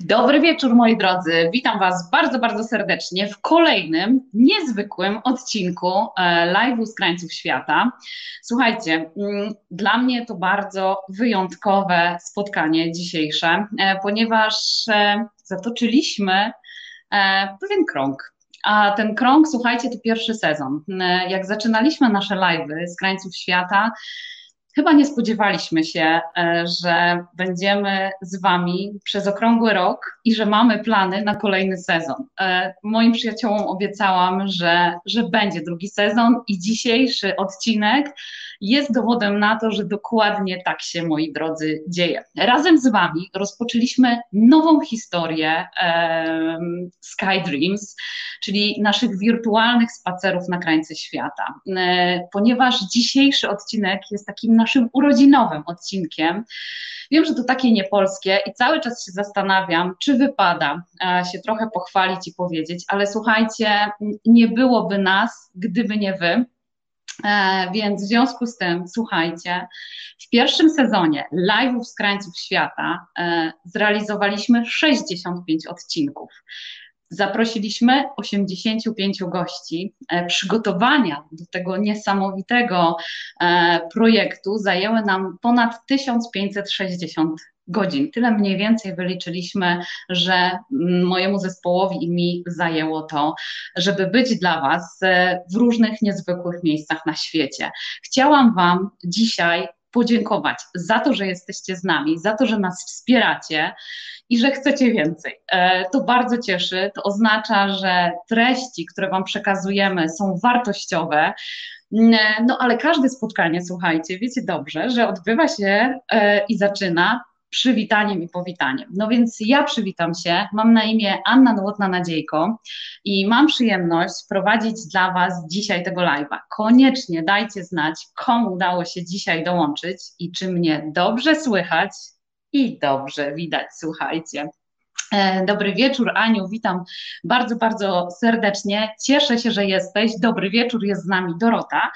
Dobry wieczór, moi drodzy. Witam Was bardzo, bardzo serdecznie w kolejnym niezwykłym odcinku e, live'u z krańców świata. Słuchajcie, mm, dla mnie to bardzo wyjątkowe spotkanie dzisiejsze, e, ponieważ e, zatoczyliśmy pewien krąg. A ten krąg, słuchajcie, to pierwszy sezon. Jak zaczynaliśmy nasze live'y z krańców świata, Chyba nie spodziewaliśmy się, e, że będziemy z Wami przez okrągły rok i że mamy plany na kolejny sezon. E, moim przyjaciołom obiecałam, że, że będzie drugi sezon i dzisiejszy odcinek jest dowodem na to, że dokładnie tak się, moi drodzy, dzieje. Razem z Wami rozpoczęliśmy nową historię um, Sky Dreams, czyli naszych wirtualnych spacerów na krańce świata. E, ponieważ dzisiejszy odcinek jest takim naszym urodzinowym odcinkiem, Wiem, że to takie niepolskie i cały czas się zastanawiam, czy wypada e, się trochę pochwalić i powiedzieć, ale słuchajcie, nie byłoby nas, gdyby nie wy. E, więc w związku z tym, słuchajcie, w pierwszym sezonie live'ów z krańców świata e, zrealizowaliśmy 65 odcinków. Zaprosiliśmy 85 gości. E, przygotowania do tego niesamowitego projektu zajęły nam ponad 1560 godzin. Tyle mniej więcej wyliczyliśmy, że mojemu zespołowi i mi zajęło to, żeby być dla Was e, w różnych niezwykłych miejscach na świecie. Chciałam Wam dzisiaj podziękować za to, że jesteście z nami, za to, że nas wspieracie i że chcecie więcej. E, to bardzo cieszy. To oznacza, że treści, które Wam przekazujemy, są wartościowe. No ale każde spotkanie, słuchajcie, wiecie dobrze, że odbywa się e, i zaczyna przywitaniem i powitaniem. No więc ja przywitam się, mam na imię Anna Nowotna Nadziejko i mam przyjemność prowadzić dla Was dzisiaj tego live'a. Koniecznie dajcie znać, komu udało się dzisiaj dołączyć i czy mnie dobrze słychać i dobrze widać, słuchajcie. E, dobry wieczór, Aniu, witam bardzo, bardzo serdecznie. Cieszę się, że jesteś. Dobry wieczór, jest z nami Dorota.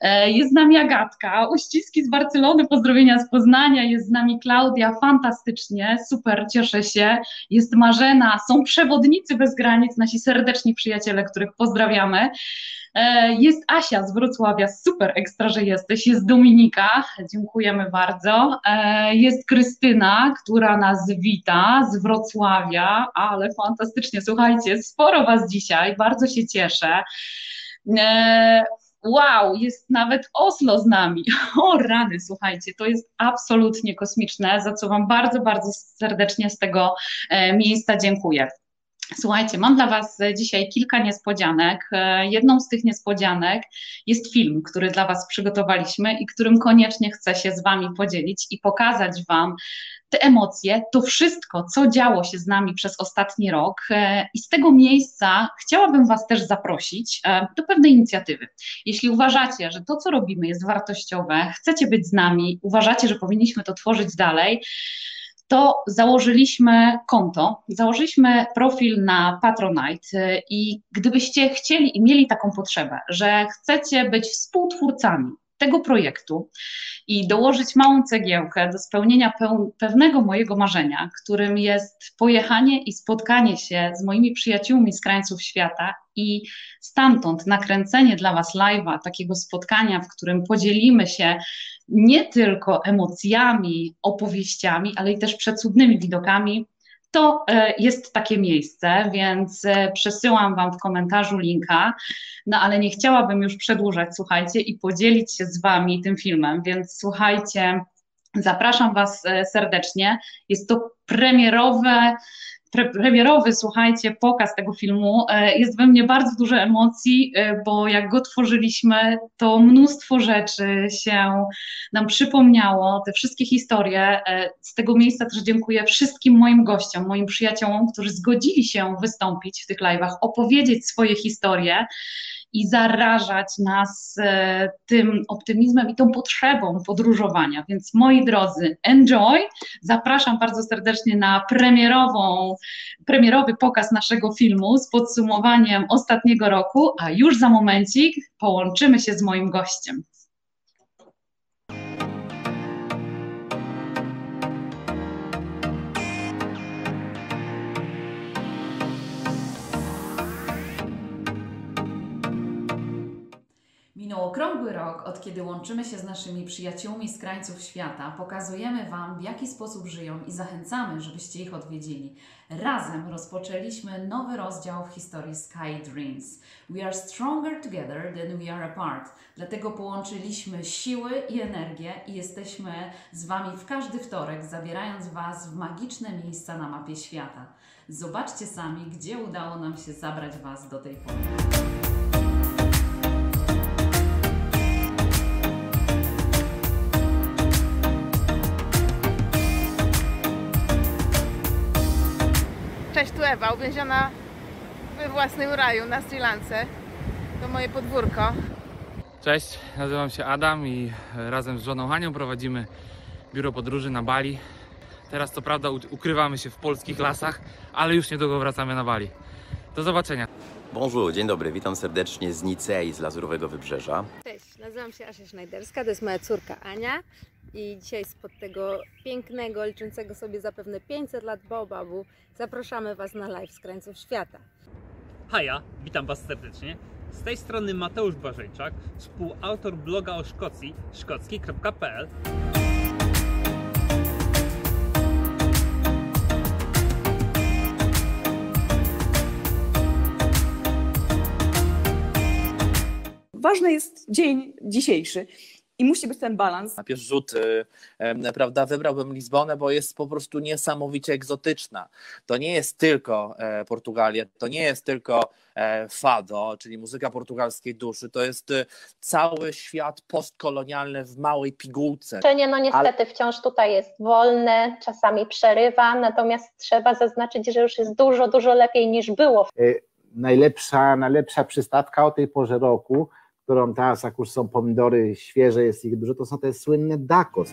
E, jest z nami Agatka, uściski z Barcelony, pozdrowienia z Poznania, jest z nami Klaudia, fantastycznie, super, cieszę się. Jest Marzena, są przewodnicy bez granic, nasi serdeczni przyjaciele, których pozdrawiamy. E, jest Asia z Wrocławia, super ekstra, że jesteś. Jest Dominika, dziękujemy bardzo. E, jest Krystyna, która nas wita z Wrocławia, ale fantastycznie, słuchajcie, sporo Was dzisiaj, bardzo się cieszę. Wow, jest nawet Oslo z nami. O rany, słuchajcie, to jest absolutnie kosmiczne, za co Wam bardzo, bardzo serdecznie z tego e, miejsca dziękuję. Słuchajcie, mam dla Was dzisiaj kilka niespodzianek. E, jedną z tych niespodzianek jest film, który dla Was przygotowaliśmy i którym koniecznie chcę się z Wami podzielić i pokazać Wam te emocje, to wszystko, co działo się z nami przez ostatni rok. E, I z tego miejsca chciałabym Was też zaprosić e, do pewnej inicjatywy. Jeśli uważacie, że to, co robimy, jest wartościowe, chcecie być z nami, uważacie, że powinniśmy to tworzyć dalej, to założyliśmy konto, założyliśmy profil na Patronite i gdybyście chcieli i mieli taką potrzebę, że chcecie być współtwórcami tego projektu i dołożyć małą cegiełkę do spełnienia pewnego mojego marzenia, którym jest pojechanie i spotkanie się z moimi przyjaciółmi z krańców świata i stamtąd nakręcenie dla Was live'a, takiego spotkania, w którym podzielimy się nie tylko emocjami, opowieściami, ale i też przecudnymi widokami, to e, jest takie miejsce, więc e, przesyłam Wam w komentarzu linka, no ale nie chciałabym już przedłużać, słuchajcie, i podzielić się z Wami tym filmem, więc słuchajcie, zapraszam Was e, serdecznie. Jest to premierowe pre premierowy, słuchajcie, pokaz tego filmu, e, jest we mnie bardzo dużo emocji, e, bo jak go tworzyliśmy, to mnóstwo rzeczy się nam przypomniało, te wszystkie historie. E, z tego miejsca też dziękuję wszystkim moim gościom, moim przyjaciołom, którzy zgodzili się wystąpić w tych live'ach, opowiedzieć swoje historie i zarażać nas e, tym optymizmem i tą potrzebą podróżowania. Więc moi drodzy, enjoy. Zapraszam bardzo serdecznie na premierową, premierowy pokaz naszego filmu z podsumowaniem ostatniego roku, a już za momencik połączymy się z moim gościem. Okrągły rok, od kiedy łączymy się z naszymi przyjaciółmi z krańców świata, pokazujemy Wam, w jaki sposób żyją i zachęcamy, żebyście ich odwiedzili. Razem rozpoczęliśmy nowy rozdział w historii Sky Dreams. We are stronger together than we are apart. Dlatego połączyliśmy siły i energię i jesteśmy z Wami w każdy wtorek, zabierając Was w magiczne miejsca na mapie świata. Zobaczcie sami, gdzie udało nam się zabrać Was do tej pory. Ewa, uwięziona we własnym raju na Sri Lance. To moje podwórko. Cześć, nazywam się Adam i razem z żoną Hanią prowadzimy biuro podróży na Bali. Teraz to prawda ukrywamy się w polskich lasach, ale już niedługo wracamy na Bali. Do zobaczenia. Bonjour, dzień dobry, witam serdecznie z Nicei, z Lazurowego Wybrzeża. Cześć, nazywam się Asia Sznajderska, to jest moja córka Ania. I dzisiaj spod tego pięknego, liczącego sobie zapewne 500 lat baobabu zapraszamy Was na live z krańców świata. Haja, witam Was serdecznie. Z tej strony Mateusz Błażejczak, współautor bloga o Szkocji, szkocki.pl. ważny jest dzień dzisiejszy i musi być ten balans. na pierwszy rzut, y, prawda, wybrałbym Lizbonę, bo jest po prostu niesamowicie egzotyczna. To nie jest tylko e, Portugalia, to nie jest tylko e, fado, czyli muzyka portugalskiej duszy, to jest y, cały świat postkolonialny w małej pigułce. No niestety wciąż tutaj jest wolne, czasami przerywa, natomiast trzeba zaznaczyć, że już jest dużo, dużo lepiej niż było najlepsza, najlepsza przystawka o tej porze roku, którą teraz akurat są pomidory świeże, jest ich dużo, to są te słynne dakos.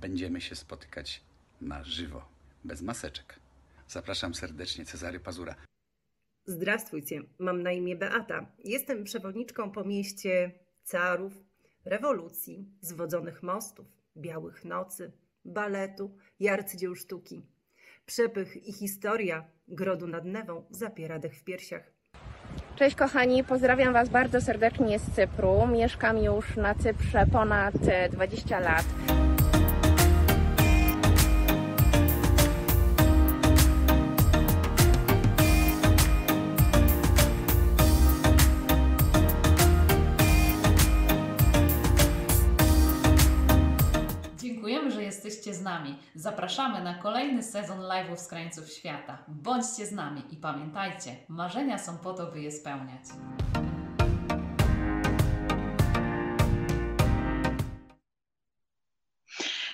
Będziemy się spotykać na żywo, bez maseczek. Zapraszam serdecznie Cezary Pazura. Zdrawstwujcie, mam na imię Beata. Jestem przewodniczką po mieście carów, rewolucji, zwodzonych mostów białych nocy, baletu i arcydzieł sztuki. Przepych i historia grodu nad Newą zapiera dech w piersiach. Cześć kochani, pozdrawiam Was bardzo serdecznie z Cypru. Mieszkam już na Cyprze ponad e, 20 lat. Zapraszamy na kolejny sezon live'ów z krańców świata. Bądźcie z nami i pamiętajcie, marzenia są po to, by je spełniać.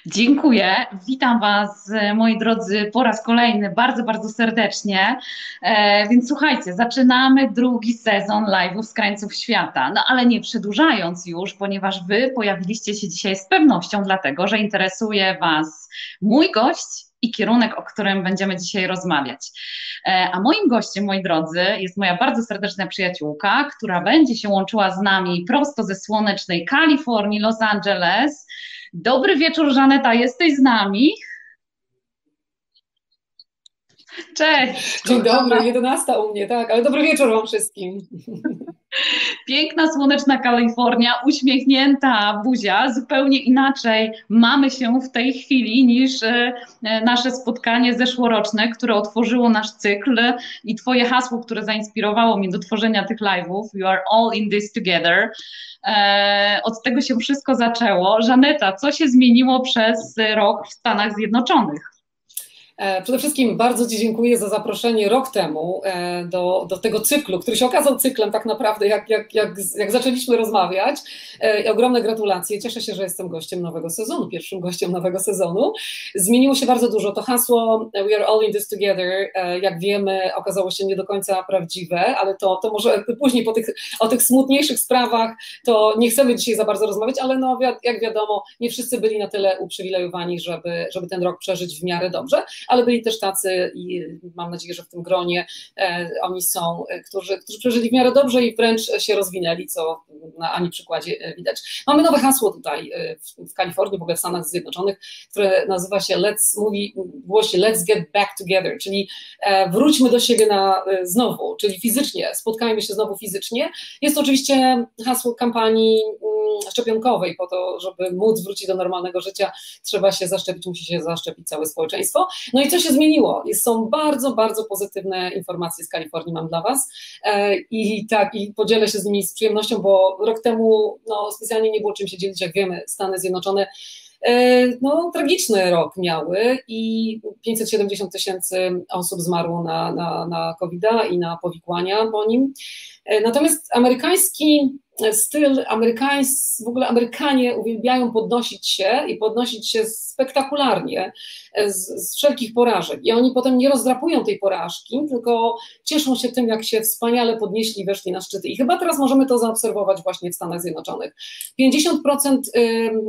Dziękuję. Witam Was, e, moi drodzy, po raz kolejny bardzo, bardzo serdecznie. E, więc słuchajcie, zaczynamy drugi sezon live'ów z krańców świata. No ale nie przedłużając już, ponieważ Wy pojawiliście się dzisiaj z pewnością, dlatego że interesuje Was mój gość i kierunek, o którym będziemy dzisiaj rozmawiać. E, A moim gościem, moi drodzy, jest moja bardzo serdeczna przyjaciółka, która będzie się łączyła z nami prosto ze słonecznej Kalifornii, Los Angeles. Dobry wieczór, Żaneta, jesteś z nami? Cześć. Dzień dobry, 11 u mnie, tak, ale dobry wieczór Wam wszystkim. Piękna, słoneczna Kalifornia, uśmiechnięta buzia. Zupełnie inaczej mamy się w tej chwili niż e, nasze spotkanie zeszłoroczne, które otworzyło nasz cykl i Twoje hasło, które zainspirowało mnie do tworzenia tych live'ów. You are all in this together. E, Od tego się wszystko zaczęło. Żaneta, co się zmieniło przez rok w Stanach Zjednoczonych? E, Przede wszystkim bardzo Ci dziękuję za zaproszenie rok temu e, do, do tego cyklu, który się okazał cyklem tak naprawdę, jak, jak, jak, jak zaczęliśmy rozmawiać. E, I ogromne gratulacje. Cieszę się, że jestem gościem nowego sezonu, pierwszym gościem nowego sezonu. Zmieniło się bardzo dużo. To hasło We are all in this together, jak wiemy, okazało się nie do końca prawdziwe, ale to, to może później po tych, o tych smutniejszych sprawach to nie chcemy dzisiaj za bardzo rozmawiać, ale no, jak wiadomo, nie wszyscy byli na tyle uprzywilejowani, żeby, żeby ten rok przeżyć w miarę dobrze ale byli też tacy i mam nadzieję, że w tym gronie oni są, którzy, którzy przeżyli w miarę dobrze i wręcz się rozwinęli, co na Ani przykładzie widać. Mamy nowe hasło tutaj w, w Kalifornii, w ogóle w Stanach Zjednoczonych, które nazywa się Let's, mówi głosi Let's Get Back Together, czyli wróćmy do siebie na znowu, czyli fizycznie, spotkajmy się znowu fizycznie. Jest to oczywiście hasło kampanii mm, szczepionkowej, po to, żeby móc wrócić do normalnego życia, trzeba się zaszczepić, musi się zaszczepić całe społeczeństwo. No i co się zmieniło? Są bardzo, bardzo pozytywne informacje z Kalifornii mam dla Was e, i tak, i podzielę się z nimi z przyjemnością, bo rok temu no, specjalnie nie było czym się dzielić, jak wiemy, Stany Zjednoczone E, no, tragiczny rok miały i 570 tysięcy osób zmarło na, na, na covid i na powikłania po nim. E, natomiast amerykański styl, amerykańs, w ogóle Amerykanie uwielbiają podnosić się i podnosić się spektakularnie z, z, wszelkich porażek. I oni potem nie rozdrapują tej porażki, tylko cieszą się tym, jak się wspaniale podnieśli, weszli na szczyty. I chyba teraz możemy to zaobserwować właśnie w Stanach Zjednoczonych. 50%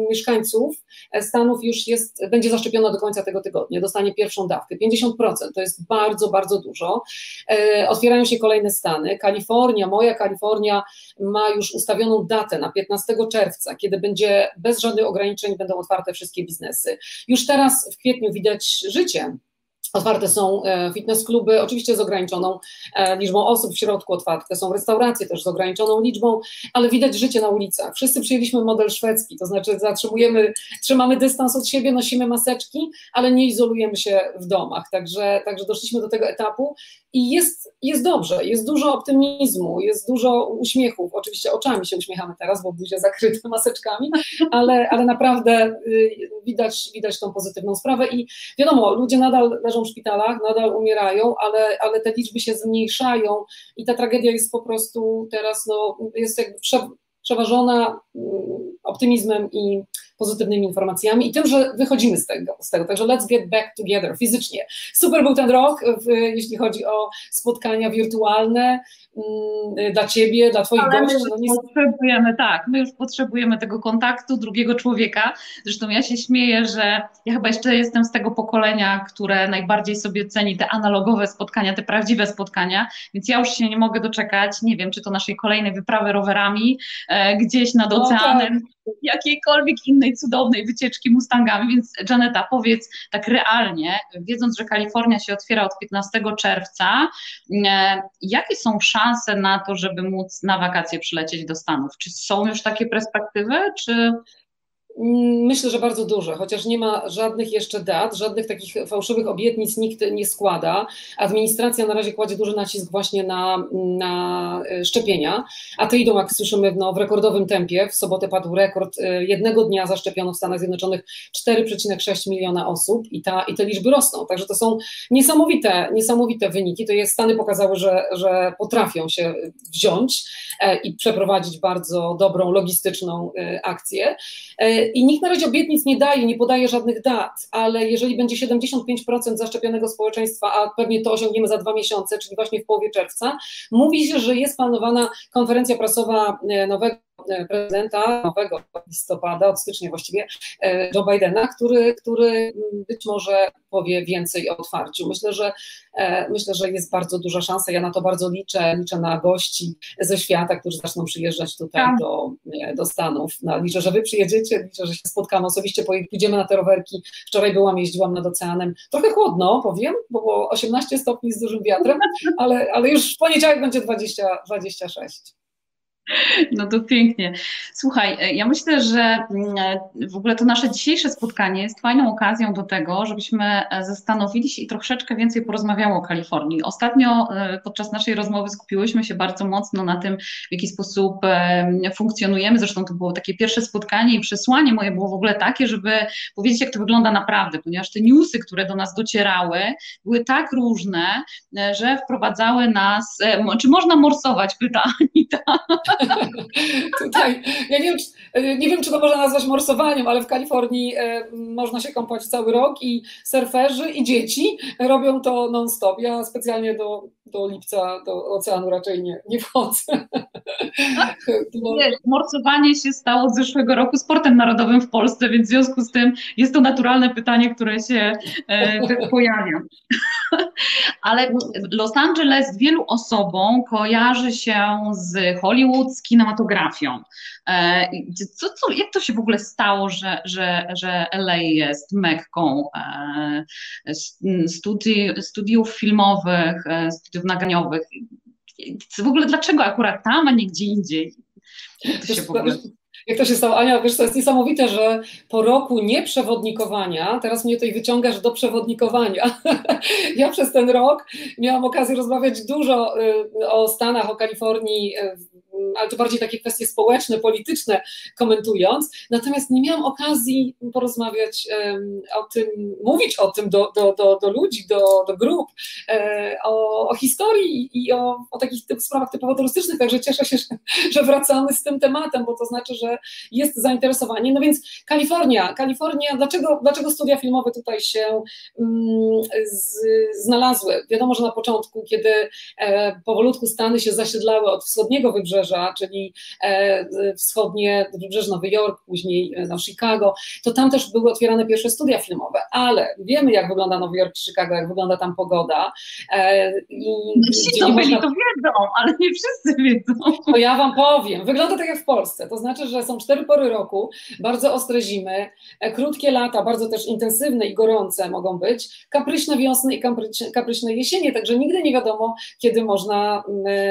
mieszkańców Stanów już jest, będzie zaszczepiona do końca tego tygodnia, dostanie pierwszą dawkę. 50% to jest bardzo, bardzo dużo. E, otwierają się kolejne stany. Kalifornia, moja Kalifornia ma już ustawioną datę na 15 czerwca, kiedy będzie bez żadnych ograniczeń będą otwarte wszystkie biznesy. Już teraz w kwietniu widać życie Otwarte są e, fitness kluby, oczywiście z ograniczoną e, liczbą osób w środku, otwarte są restauracje też z ograniczoną liczbą, ale widać życie na ulicach. Wszyscy przyjęliśmy model szwedzki, to znaczy zatrzymujemy, trzymamy dystans od siebie, nosimy maseczki, ale nie izolujemy się w domach. Także, także doszliśmy do tego etapu i jest, jest dobrze, jest dużo optymizmu, jest dużo uśmiechów. Oczywiście oczami się uśmiechamy teraz, bo buzie zakryte maseczkami, ale, ale naprawdę y, widać, widać tą pozytywną sprawę i wiadomo, ludzie nadal leżą w szpitalach, nadal umierają, ale, ale te liczby się zmniejszają i ta tragedia jest po prostu teraz, no, jest jakby przeważona mm, optymizmem i pozytywnymi informacjami i tym, że wychodzimy z tego. Z tego. Także let's get back together fizycznie. Super był ten rok, jeśli chodzi o spotkania wirtualne mm, dla ciebie, dla twoich Ale gości. My już no, potrzebujemy, tak, my już potrzebujemy tego kontaktu drugiego człowieka. Zresztą ja się śmieję, że ja chyba jeszcze jestem z tego pokolenia, które najbardziej sobie ceni te analogowe spotkania, te prawdziwe spotkania, więc ja już się nie mogę doczekać, nie wiem, czy to naszej kolejnej wyprawy rowerami e, gdzieś nad No oceanem, tak. jakiejkolwiek innej cudownej wycieczki Mustangami, więc Janeta, powiedz tak realnie, wiedząc, że Kalifornia się otwiera od 15 czerwca, e, jakie są szanse na to, żeby móc na wakacje przylecieć do Stanów? Czy są już takie perspektywy, czy... Myślę, że bardzo duże, chociaż nie ma żadnych jeszcze dat, żadnych takich fałszywych obietnic nikt nie składa. Administracja na razie kładzie duży nacisk właśnie na, na e, szczepienia, a te idą, jak słyszymy, no, w rekordowym tempie. W sobotę padł rekord. e, Jednego dnia zaszczepiono w Stanach Zjednoczonych 4,6 miliona osób i, ta, i te liczby rosną. Także to są niesamowite, niesamowite wyniki. To jest, Stany pokazały, że, że potrafią się wziąć e, i przeprowadzić bardzo dobrą, logistyczną akcję. I nikt na razie obietnic nie daje, nie podaje żadnych dat, ale jeżeli będzie 75% zaszczepionego społeczeństwa, a pewnie to osiągniemy za dwa miesiące, czyli właśnie w połowie czerwca, mówi się, że jest planowana konferencja prasowa e, nowego prezydenta, nowego listopada, od stycznia właściwie, e, Joe Bidena, który, który być może powie więcej o otwarciu. Myślę, że e, myślę, że jest bardzo duża szansa. Ja na to bardzo liczę. Liczę na gości ze świata, którzy zaczną przyjeżdżać tutaj Tak. do, do Stanów. No, liczę, że wy przyjedziecie, liczę, że się spotkamy osobiście, pójdziemy na te rowerki. Wczoraj byłam, jeździłam nad oceanem. Trochę chłodno, powiem, bo było 18 stopni z dużym wiatrem, ale, ale już w poniedziałek będzie 20, 26. No to pięknie. Słuchaj, e, ja myślę, że mm, e, w ogóle to nasze dzisiejsze spotkanie jest fajną okazją do tego, żebyśmy e, zastanowili się i troszeczkę więcej porozmawiało o Kalifornii. Ostatnio podczas naszej rozmowy skupiłyśmy się bardzo mocno na tym, w jaki sposób funkcjonujemy. Zresztą to było takie pierwsze spotkanie i przesłanie moje było w ogóle takie, żeby powiedzieć, jak to wygląda naprawdę, ponieważ te newsy, które do nas docierały, były tak różne, że wprowadzały nas, czy można morsować, pyta Anita. Tutaj, ja nie wiem, nie wiem, czy to można nazwać morsowaniem, ale w Kalifornii e, można się kąpać cały rok i surferzy i dzieci robią to non-stop. Ja specjalnie do, do lipca do oceanu raczej nie, nie wchodzę. No, wiesz, morsowanie się stało z zeszłego roku sportem narodowym w Polsce, więc w związku z tym jest to naturalne pytanie, które się e, pojawia. Ale Los Angeles wielu osobom kojarzy się z Hollywood, z kinematografią. E, co, co, jak to się w ogóle stało, że, że, że LA jest mekką e, studi studiów filmowych, e, studiów nagraniowych? W ogóle dlaczego akurat tam, a nie gdzie indziej? To się w ogóle... Jak to się stało? Ania, wiesz, to jest niesamowite, że po roku nieprzewodnikowania, teraz mnie tutaj wyciągasz do przewodnikowania. ja przez ten rok miałam okazję rozmawiać dużo y, o Stanach, o Kalifornii, y, ale to bardziej takie kwestie społeczne, polityczne komentując. Natomiast nie miałam okazji porozmawiać o tym, mówić o tym do, do, do, do ludzi, do, do grup, e, o, o historii i o, o takich sprawach typowo turystycznych, także cieszę się, że, że wracamy z tym tematem, bo to znaczy, że jest zainteresowanie. No więc Kalifornia, Kalifornia, dlaczego, dlaczego studia filmowe tutaj się mm, z, znalazły? Wiadomo, że na początku, kiedy e, powolutku Stany się zasiedlały od wschodniego wybrzeża, czyli e, wschodnie wybrzeże Nowy Jork, później e, no, Chicago, to tam też były otwierane pierwsze studia filmowe, ale wiemy jak wygląda Nowy Jork Chicago, jak wygląda tam pogoda. E, I Ci, co byli, można... to wiedzą, ale nie wszyscy wiedzą. To ja Wam powiem, wygląda tak jak w Polsce, to znaczy, że są cztery pory roku, bardzo ostre zimy, krótkie lata, bardzo też intensywne i gorące mogą być, kapryśne wiosny i kapryśne jesienie, także nigdy nie wiadomo, kiedy można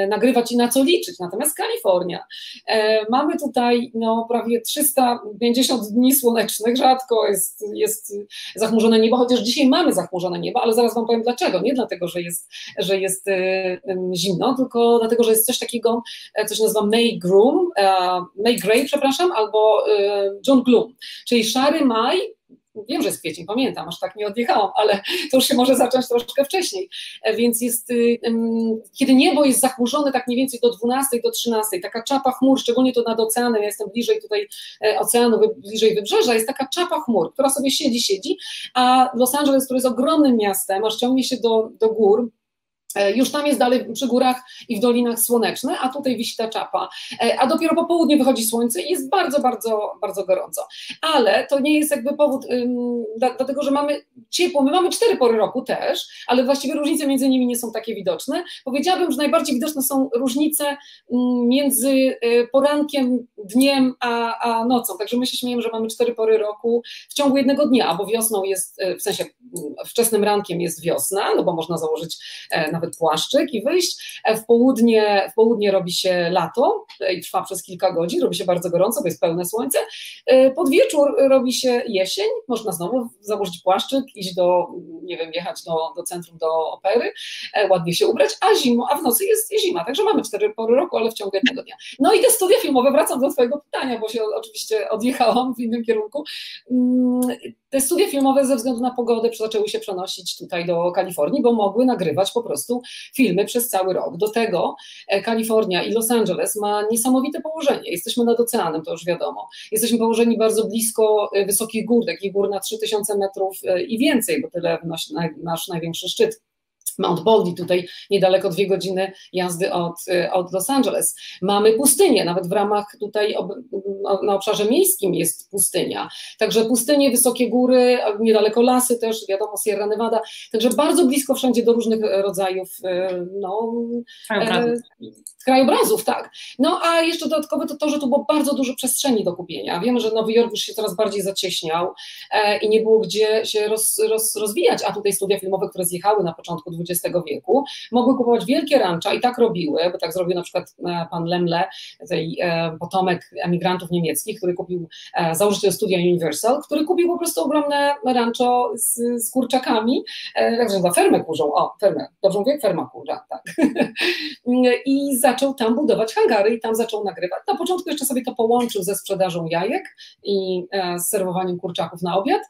nagrywać i na co liczyć. Natomiast Kalifornia. E, mamy tutaj no, prawie 350 dni słonecznych, rzadko jest, jest zachmurzone niebo, chociaż dzisiaj mamy zachmurzone niebo, ale zaraz Wam powiem dlaczego. Nie dlatego, że jest, że jest e, zimno, tylko dlatego, że jest coś takiego, e, co się nazywa May Groom, May Gray, przepraszam, albo June Gloom, czyli szary maj, Wiem, że jest kwiecień, pamiętam, aż tak nie odjechałam, ale to już się może zacząć troszkę wcześniej. E, więc jest, y, kiedy niebo jest zachmurzone tak mniej więcej do 12, do 13, taka czapa chmur, szczególnie to nad oceanem, ja jestem bliżej tutaj e, oceanu, bliżej wybrzeża, jest taka czapa chmur, która sobie siedzi, siedzi, a Los Angeles, który jest ogromnym miastem, aż ciągnie się do, do gór, już tam jest dalej przy górach i w dolinach słoneczne, a tutaj wisi ta czapa. E, a dopiero po południu wychodzi słońce i jest bardzo, bardzo, bardzo gorąco. Ale to nie jest jakby powód, ym, dlatego że mamy ciepło. My mamy cztery pory roku też, ale właściwie różnice między nimi nie są takie widoczne. Powiedziałabym, że najbardziej widoczne są różnice między y, porankiem, dniem a, a nocą. Także my się śmiejemy, że mamy cztery pory roku w ciągu jednego dnia, bo wiosną jest, y, w sensie wczesnym rankiem jest wiosna, no bo można założyć na nawet płaszczyk i wyjść. E, w południe, w południe robi się lato i trwa przez kilka godzin, robi się bardzo gorąco, bo jest pełne słońce. E, pod wieczór robi się jesień, można znowu założyć płaszczyk, iść do, nie wiem, jechać do, do centrum, do opery, e, ładnie się ubrać, a zimą, a w nocy jest zima, także mamy cztery pory roku, ale w ciągu jednego dnia. No i te studia filmowe, wracam do Twojego pytania, bo się oczywiście odjechałam w innym kierunku. Mm, te studia filmowe ze względu na pogodę zaczęły się przenosić tutaj do Kalifornii, bo mogły nagrywać po prostu prostu filmy przez cały rok. Do tego e, Kalifornia i Los Angeles ma niesamowite położenie. Jesteśmy nad oceanem, to już wiadomo. Jesteśmy położeni bardzo blisko e, wysokich gór, takich gór na 3000 metrów e, i więcej, bo tyle wynosi nasz największy szczyt. Mount Baldy, tutaj niedaleko dwie godziny jazdy od, od Los Angeles. Mamy pustynię, nawet w ramach tutaj ob, na obszarze miejskim jest pustynia. Także pustynie, wysokie góry, niedaleko lasy też, wiadomo, Sierra Nevada. Także bardzo blisko wszędzie do różnych rodzajów e, no, krajobrazów. E, krajobrazów, tak. No a jeszcze dodatkowe to to, że tu było bardzo dużo przestrzeni do kupienia. Wiemy, że Nowy Jork już się coraz bardziej zacieśniał e, i nie było gdzie się roz, roz, rozwijać, a tutaj studia filmowe, które zjechały na początku XX wieku, mogły kupować wielkie rancza i tak robiły, bo tak zrobił na przykład e, pan Lemle, e, potomek emigrantów niemieckich, który kupił, e, założyciel studia Universal, który kupił po prostu ogromne rancho z, z kurczakami, także za fermę kurzą, o, fermę, dobrze mówię, ferma kurza, tak. I zaczął tam budować hangary i tam zaczął nagrywać. Na początku jeszcze sobie to połączył ze sprzedażą jajek i z serwowaniem kurczaków na obiad.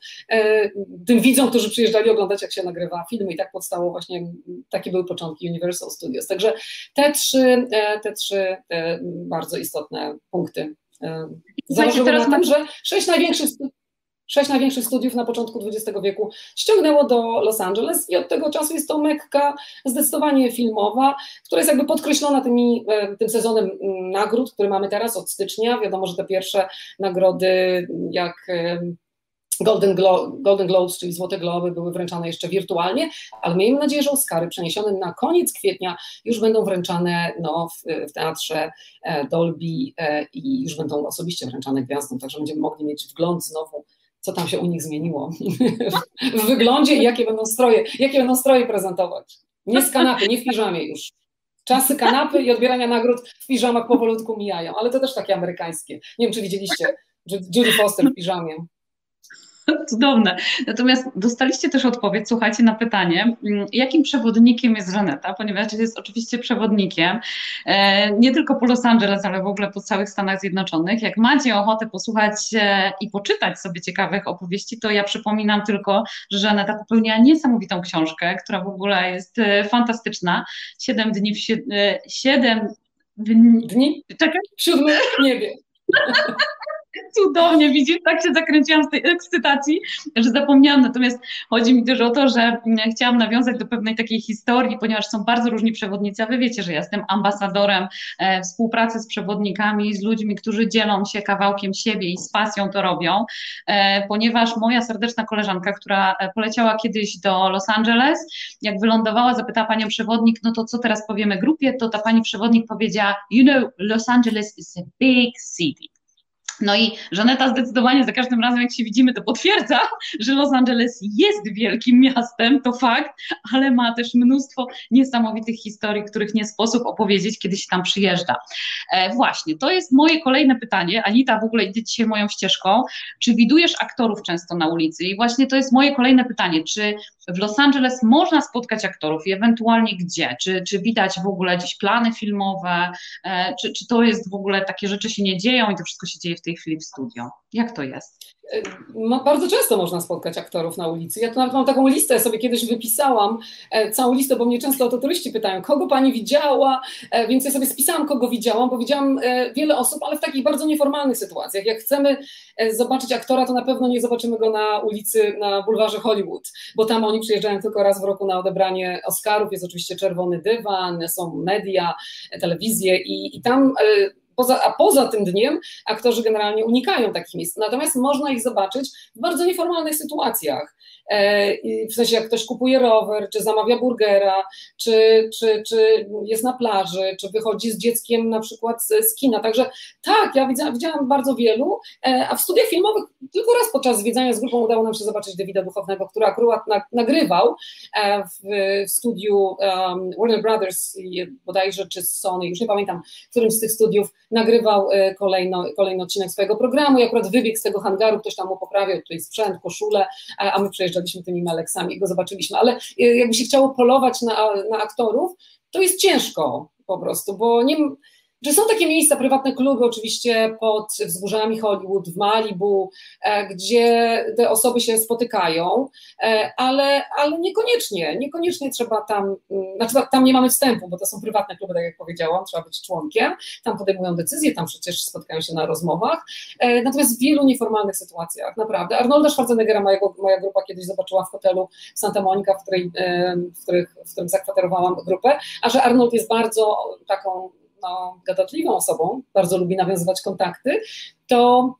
Tym widzom, którzy przyjeżdżali oglądać, jak się nagrywa filmy i tak powstało właśnie takie były początki Universal Studios. Także te trzy, e, te trzy te bardzo istotne punkty e, założyły na tym, że sześć największych sześć największych studiów na początku XX wieku ściągnęło do Los Angeles i od tego czasu jest to mekka zdecydowanie filmowa, która jest jakby podkreślona tymi, e, tym sezonem mm, nagród, który mamy teraz od stycznia. Wiadomo, że te pierwsze nagrody jak Golden, Glo Golden Globes, czyli Złote Globy, były wręczane jeszcze wirtualnie, ale miejmy nadzieję, że Oscary przeniesione na koniec kwietnia już będą wręczane no, w, w teatrze e, Dolby e, i już będą osobiście wręczane gwiazdom, także będziemy mogli mieć wgląd znowu co tam się u nich zmieniło w wyglądzie i jakie będą stroje, jakie będą stroje prezentować. Nie z kanapy, nie w piżamie już. Czasy kanapy i odbierania nagród w piżamach powolutku mijają, ale to też takie amerykańskie. Nie wiem, czy widzieliście Judy Foster w piżamie. Cudowne. Natomiast dostaliście też odpowiedź, słuchajcie, na pytanie, mm, jakim przewodnikiem jest Żaneta, ponieważ jest oczywiście przewodnikiem e, nie tylko po Los Angeles, ale w ogóle po całych Stanach Zjednoczonych. Jak macie ochotę posłuchać e, i poczytać sobie ciekawych opowieści, to ja przypominam tylko, że Żaneta popełniła niesamowitą książkę, która w ogóle jest e, fantastyczna. Siedem dni w siedem dni, dni? Czekaj. Siódmy niebie. Cudownie, widzisz, tak się zakręciłam z tej ekscytacji, że zapomniałam. Natomiast chodzi mi też o to, że mm, chciałam nawiązać do pewnej takiej historii, ponieważ są bardzo różni przewodnicy, a wy wiecie, że ja jestem ambasadorem e, współpracy z przewodnikami, z ludźmi, którzy dzielą się kawałkiem siebie i z pasją to robią, e, ponieważ moja serdeczna koleżanka, która e, poleciała kiedyś do Los Angeles, jak wylądowała, zapytała panią przewodnik, no to co teraz powiemy grupie, to ta pani przewodnik powiedziała, you know, Los Angeles is a big city. No i Żaneta zdecydowanie za każdym razem, jak się widzimy, to potwierdza, że Los Angeles jest wielkim miastem, to fakt, ale ma też mnóstwo niesamowitych historii, których nie sposób opowiedzieć, kiedy się tam przyjeżdża. E, właśnie, to jest moje kolejne pytanie. Anita w ogóle idzie dzisiaj moją ścieżką. Czy widujesz aktorów często na ulicy? I właśnie to jest moje kolejne pytanie. Czy w Los Angeles można spotkać aktorów i ewentualnie gdzie? Czy, czy widać w ogóle gdzieś plany filmowe? E, czy, czy to jest w ogóle takie rzeczy się nie dzieją i to wszystko się dzieje w tej chwili w studio? Jak to jest? bardzo często można spotkać aktorów na ulicy. Ja tu nawet mam taką listę, sobie kiedyś wypisałam, e, całą listę, bo mnie często o to turyści pytają, kogo pani widziała, e, więc ja sobie spisałam, kogo widziałam, bo widziałam e, wiele osób, ale w takich bardzo nieformalnych sytuacjach. Jak chcemy zobaczyć aktora, to na pewno nie zobaczymy go na ulicy, na bulwarze Hollywood, bo tam oni przyjeżdżają tylko raz w roku na odebranie Oscarów, jest oczywiście czerwony dywan, są media, telewizje i, i tam Poza, a poza tym dniem aktorzy generalnie unikają takich miejsc. Natomiast można ich zobaczyć w bardzo nieformalnych sytuacjach. E, w sensie jak ktoś kupuje rower, czy zamawia burgera, czy, czy, czy jest na plaży, czy wychodzi z dzieckiem na przykład z, kina. Także tak, ja widziałam, widziałam bardzo wielu, e, a w studiach filmowych tylko raz podczas zwiedzania z grupą udało nam się zobaczyć Davida Duchownego, który akurat na, nagrywał e, w, studiu Warner Brothers bodajże, czy Sony, już nie pamiętam, w którymś z tych studiów nagrywał kolejno, kolejny odcinek swojego programu i akurat wybiegł z tego hangaru, ktoś tam mu poprawiał tutaj sprzęt, koszulę, a my przejeżdżaliśmy przejeżdżaliśmy tymi Maleksami i go zobaczyliśmy, ale e, jakby się chciało polować na, na aktorów, to jest ciężko po prostu, bo nie, że są takie miejsca, prywatne kluby oczywiście pod wzgórzami Hollywood, w Malibu, e, gdzie te osoby się spotykają, e, ale, ale niekoniecznie, niekoniecznie trzeba tam, mm, znaczy tam nie mamy wstępu, bo to są prywatne kluby, tak jak powiedziałam, trzeba być członkiem, tam podejmują decyzje, tam przecież spotkają się na rozmowach, e, natomiast w wielu nieformalnych sytuacjach, naprawdę. Arnolda Schwarzeneggera mojego, moja grupa kiedyś zobaczyła w hotelu Santa Monica, w, której, w, których, w którym zakwaterowałam grupę, a że Arnold jest bardzo taką no, gadatliwą osobą, bardzo lubi nawiązywać kontakty, to,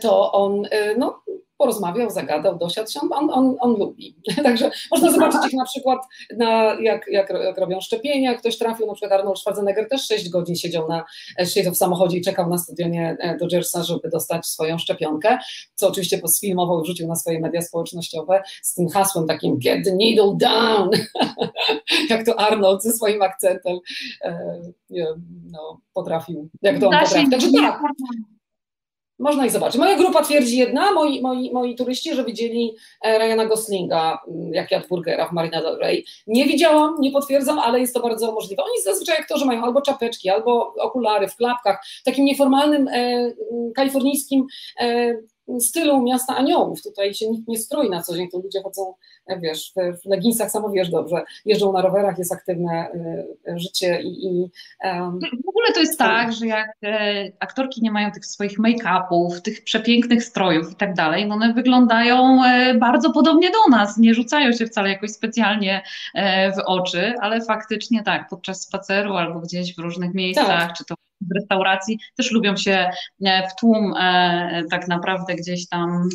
to on no, porozmawiał, zagadał, dosiadł się, on, on, on lubi. Także można zobaczyć ich na przykład, na, jak, jak, jak robią szczepienia, ktoś trafił, na przykład Arnold Schwarzenegger też 6 godzin siedział, na, siedział w samochodzie i czekał na stadionie e, Dodgersa, żeby dostać swoją szczepionkę, co oczywiście sfilmował i wrzucił na swoje media społecznościowe z tym hasłem takim get the needle down, jak to Arnold ze swoim akcentem e, no, potrafił, jak to on potrafił. Także tak, można ich zobaczyć. Moja grupa twierdzi jedna, moi, moi, moi turyści, że widzieli e, Ryana Goslinga, mm, jak jadł burgera w Marina del Rey. Nie widziałam, nie potwierdzam, ale jest to bardzo możliwe. Oni zazwyczaj aktorzy mają albo czapeczki, albo okulary w klapkach, w takim nieformalnym e, mm, kalifornijskim e, stylu miasta aniołów. Tutaj się nikt nie stroi na co dzień, tu ludzie chodzą, e, wiesz, w, leginsach, samo wiesz dobrze, jeżdżą na rowerach, jest aktywne y, życie i... i um, w ogóle to jest tak, że jak e, aktorki nie mają tych swoich make-upów, tych przepięknych strojów i tak dalej, no one wyglądają e, bardzo podobnie do nas, nie rzucają się wcale jakoś specjalnie e, w oczy, ale faktycznie tak, podczas spaceru albo gdzieś w różnych miejscach, tak. czy to w restauracji też lubią się e, w tłum e, tak naprawdę gdzieś tam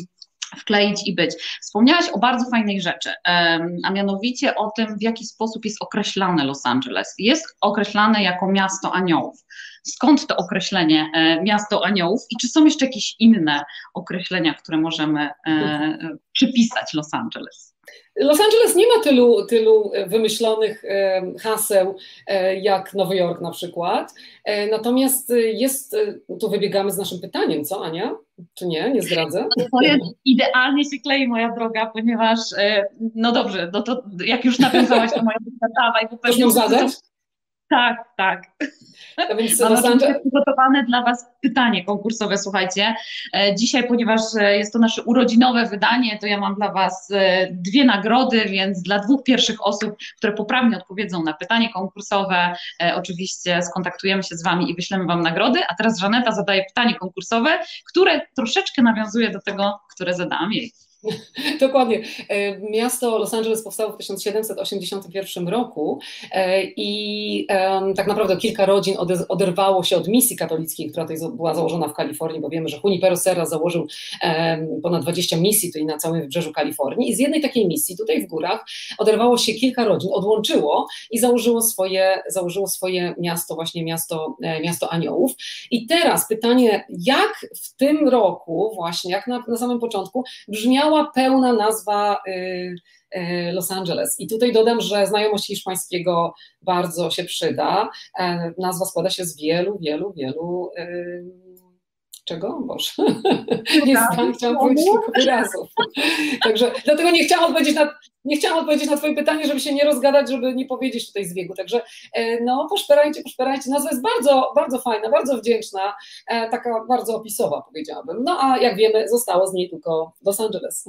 wkleić i być. Wspomniałaś o bardzo fajnej rzeczy, a mianowicie o tym, w jaki sposób jest określane Los Angeles. Jest określane jako miasto aniołów. Skąd to określenie e, miasto aniołów i czy są jeszcze jakieś inne określenia, które możemy przypisać Los Angeles? Los Angeles nie ma tylu, tylu wymyślonych haseł e, jak Nowy Jork na przykład. E, natomiast jest, e, tu wybiegamy z naszym pytaniem, co Ania? Czy nie? Nie zdradzę? To jest, idealnie się klei, moja droga, ponieważ no dobrze, no to jak już nawiązałaś to moja droga, dawaj, bo pewnie... zadać? Tak, tak. A więc Mam przygotowane dla Was pytanie konkursowe, słuchajcie. E, dzisiaj, ponieważ e, jest to nasze urodzinowe wydanie, to ja mam dla Was e, dwie nagrody, więc dla dwóch pierwszych osób, które poprawnie odpowiedzą na pytanie konkursowe, oczywiście skontaktujemy się z Wami i wyślemy Wam nagrody. A teraz Żaneta zadaje pytanie konkursowe, które troszeczkę nawiązuje do tego, które zadałam jej. Dokładnie. E, miasto Los Angeles powstało w 1781 roku e, i tak naprawdę kilka rodzin oderwało się od misji katolickiej, która była założona w Kalifornii, bo wiemy, że Junipero Serra założył ponad 20 misji tutaj na całym wybrzeżu Kalifornii i z jednej takiej misji tutaj w górach oderwało się kilka rodzin, odłączyło i założyło swoje, założyło swoje miasto, właśnie miasto, e, miasto aniołów. I teraz pytanie, jak w tym roku właśnie, jak na, na samym początku brzmiało cała pełna nazwa y, y, Los Angeles. I tutaj dodam, że znajomość hiszpańskiego bardzo się przyda. E, nazwa składa się z wielu, wielu, wielu. Czego? Boże. Nie znam, chciałam powiedzieć tylko wyrazów. Także dlatego nie chciałam odpowiedzieć na, nie chciałam odpowiedzieć na Twoje pytanie, żeby się nie rozgadać, żeby nie powiedzieć tutaj zbiegu. Także e, no, poszperajcie, poszperajcie. Nazwa jest bardzo, bardzo fajna, bardzo wdzięczna, e, taka bardzo opisowa, powiedziałabym. No a jak wiemy, zostało z niej tylko Los Angeles.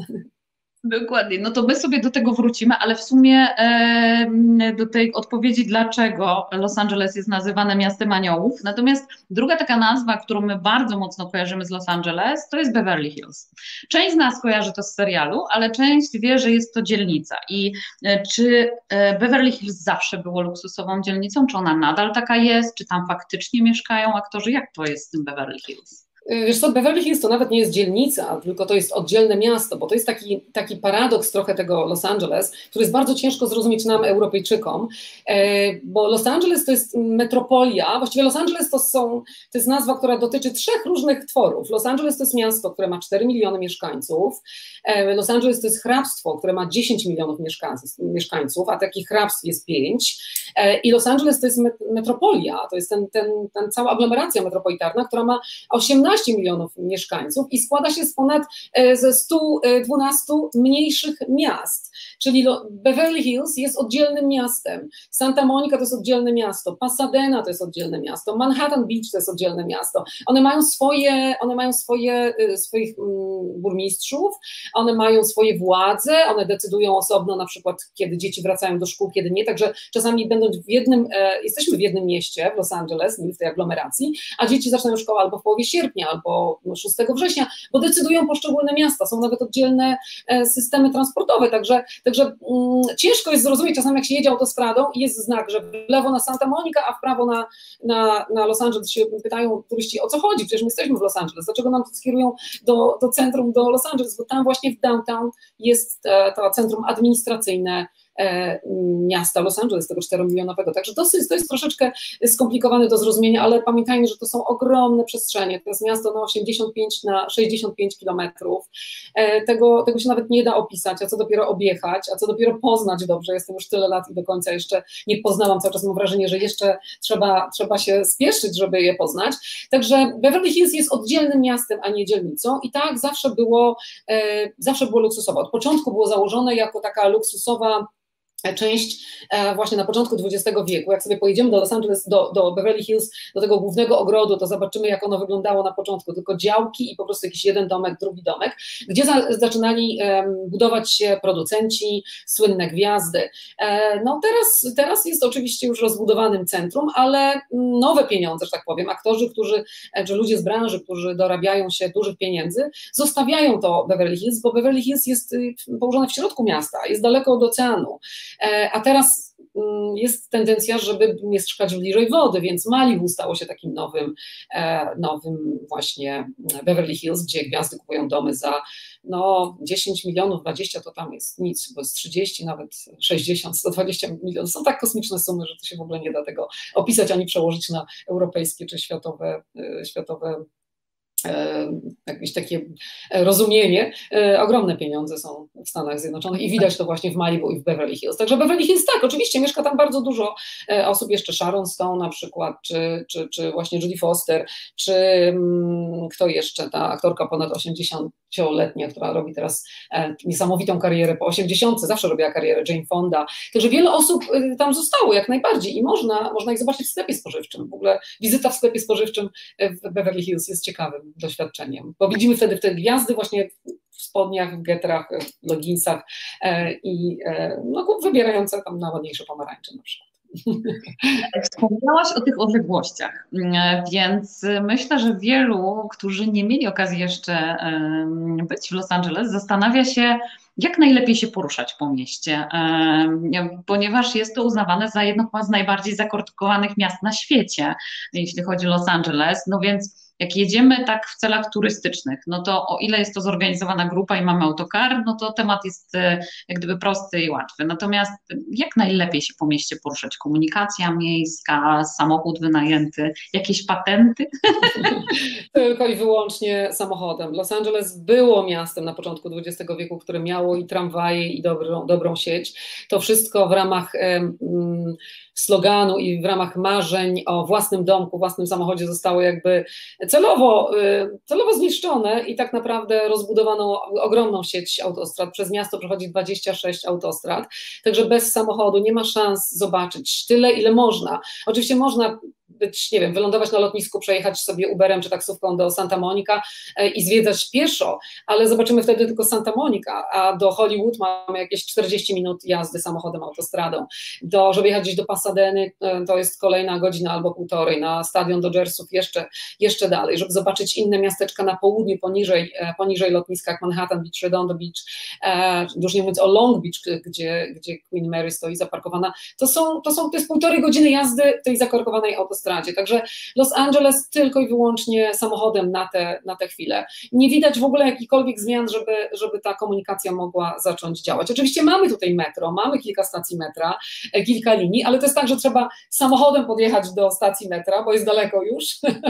Dokładnie, no to my sobie do tego wrócimy, ale w sumie e, do tej odpowiedzi, dlaczego Los Angeles jest nazywane miastem aniołów. Natomiast druga taka nazwa, którą my bardzo mocno kojarzymy z Los Angeles, to jest Beverly Hills. Część z nas kojarzy to z serialu, ale część wie, że jest to dzielnica. I e, czy e, Beverly Hills zawsze było luksusową dzielnicą, czy ona nadal taka jest, czy tam faktycznie mieszkają aktorzy? Jak to jest z tym Beverly Hills? Wiesz co, Beverly Hills to nawet nie jest dzielnica, tylko to jest oddzielne miasto, bo to jest taki, taki paradoks trochę tego Los Angeles, który jest bardzo ciężko zrozumieć nam, Europejczykom, e, bo Los Angeles to jest metropolia, właściwie Los Angeles to, są, to jest nazwa, która dotyczy trzech różnych tworów. Los Angeles to jest miasto, które ma 4 miliony mieszkańców, e, Los Angeles to jest hrabstwo, które ma 10 milionów mieszkańców, a takich hrabstw jest 5 e, i Los Angeles to jest metropolia, to jest ten, ten, ten cała aglomeracja metropolitarna, która ma 18 15 milionów mieszkańców i składa się z ponad e, ze 112 mniejszych miast. Czyli Beverly Hills jest oddzielnym miastem, Santa Monica to jest oddzielne miasto, Pasadena to jest oddzielne miasto, Manhattan Beach to jest oddzielne miasto. One mają swoje, one mają swoje, e, swoich mm, burmistrzów, one mają swoje władze, one decydują osobno na przykład, kiedy dzieci wracają do szkół, kiedy nie, także czasami będąc w jednym, e, jesteśmy w jednym mieście, w Los Angeles, w tej aglomeracji, a dzieci zaczynają szkołę albo w połowie sierpnia, albo 6 września, bo decydują poszczególne miasta, są nawet oddzielne e, systemy transportowe, także, także mm, ciężko jest zrozumieć czasami, jak się jedzie autostradą i jest znak, że w lewo na Santa Monica, a w prawo na, na, na Los Angeles się pytają turyści, o co chodzi, przecież my jesteśmy w Los Angeles, dlaczego nam to skierują do, do centrum, do Los Angeles, bo tam właśnie w downtown jest e, to centrum administracyjne, miasta Los Angeles, tego 4-milionowego. Także dosyć, to jest troszeczkę skomplikowane do zrozumienia, ale pamiętajmy, że to są ogromne przestrzenie. To jest miasto na 85 na 65 kilometrów. E, tego, tego się nawet nie da opisać, a co dopiero objechać, a co dopiero poznać dobrze. Jestem już tyle lat i do końca jeszcze nie poznałam. Cały czas mam wrażenie, że jeszcze trzeba, trzeba się spieszyć, żeby je poznać. Także Beverly Hills jest oddzielnym miastem, a nie dzielnicą i tak zawsze było, e, zawsze było luksusowo. Od początku było założone jako taka luksusowa część e, właśnie na początku XX wieku. Jak sobie pojedziemy do Los Angeles, do, do Beverly Hills, do tego głównego ogrodu, to zobaczymy, jak ono wyglądało na początku. Tylko działki i po prostu jakiś jeden domek, drugi domek, gdzie za, zaczynali um, budować się producenci, słynne gwiazdy. E, no teraz, teraz jest oczywiście już rozbudowanym centrum, ale nowe pieniądze, że tak powiem, aktorzy, którzy, e, czy ludzie z branży, którzy dorabiają się dużych pieniędzy, zostawiają to Beverly Hills, bo Beverly Hills jest y, położone w środku miasta, jest daleko od oceanu. E, a teraz mm, jest tendencja, żeby mieszkać bliżej wody, więc Malibu stało się takim nowym, e, nowym właśnie Beverly Hills, gdzie gwiazdy kupują domy za no 10 milionów, 20 to tam jest nic, bo jest 30, nawet 60, 120 milionów. Są tak kosmiczne sumy, że to się w ogóle nie da tego opisać ani przełożyć na europejskie czy światowe, e, światowe jakieś takie rozumienie. E, ogromne pieniądze są w Stanach Zjednoczonych i widać to właśnie w Malibu i w Beverly Hills. Także Beverly Hills tak, oczywiście mieszka tam bardzo dużo e, osób, jeszcze Sharon Stone na przykład, czy, czy, czy właśnie Judy Foster, czy mm, kto jeszcze, ta aktorka ponad 80-letnia, która robi teraz niesamowitą karierę po 80, zawsze robiła karierę, Jane Fonda. Także wiele osób tam zostało jak najbardziej i można, można ich zobaczyć w sklepie spożywczym. W ogóle wizyta w sklepie spożywczym w Beverly Hills jest ciekawym doświadczeniem, bo widzimy wtedy te gwiazdy właśnie w spodniach, w getrach, w leginsach e, i e, no, wybierające tam na ładniejsze pomarańcze na przykład. Wspomniałaś o tych odległościach, więc myślę, że wielu, którzy nie mieli okazji jeszcze być w Los Angeles, zastanawia się, jak najlepiej się poruszać po mieście, ponieważ jest to uznawane za jedno z najbardziej zakorkowanych miast na świecie, jeśli chodzi o Los Angeles. No więc jak jedziemy tak w celach turystycznych, no to o ile jest to zorganizowana grupa i mamy autokar, no to temat jest e, jak gdyby prosty i łatwy. Natomiast jak najlepiej się po mieście poruszać? Komunikacja miejska, samochód wynajęty, jakieś patenty? Tylko i wyłącznie samochodem. Los Angeles było miastem na początku XX wieku, które miało i tramwaje, i dobrą, dobrą sieć. To wszystko w ramach um, sloganu i w ramach marzeń o własnym domku, własnym samochodzie zostało jakby celowo, y, celowo zniszczone i tak naprawdę rozbudowano ogromną sieć autostrad. Przez miasto przechodzi 26 autostrad, także bez samochodu nie ma szans zobaczyć tyle, ile można. Oczywiście można być, nie wiem, wylądować na lotnisku, przejechać sobie Uberem czy taksówką do Santa Monica e, i zwiedzać pieszo, ale zobaczymy wtedy tylko Santa Monica, a do Hollywood mamy jakieś 40 minut jazdy samochodem, autostradą. Do, żeby jechać gdzieś do Pasadeny, e, to jest kolejna godzina albo półtorej, na stadion Dodgersów jeszcze, jeszcze dalej, żeby zobaczyć inne miasteczka na południu, poniżej, e, poniżej lotniska, jak Manhattan Beach, Redondo Beach, już nie mówiąc o Long Beach, gdzie, gdzie Queen Mary stoi zaparkowana, to są, to są, to jest półtorej godziny jazdy tej zakorkowanej autostrady autostradzie. Także Los Angeles tylko i wyłącznie samochodem na tę na te chwilę. Nie widać w ogóle jakichkolwiek zmian, żeby, żeby ta komunikacja mogła zacząć działać. Oczywiście mamy tutaj metro, mamy kilka stacji metra, e, kilka linii, ale to jest tak, że trzeba samochodem podjechać do stacji metra, bo jest daleko już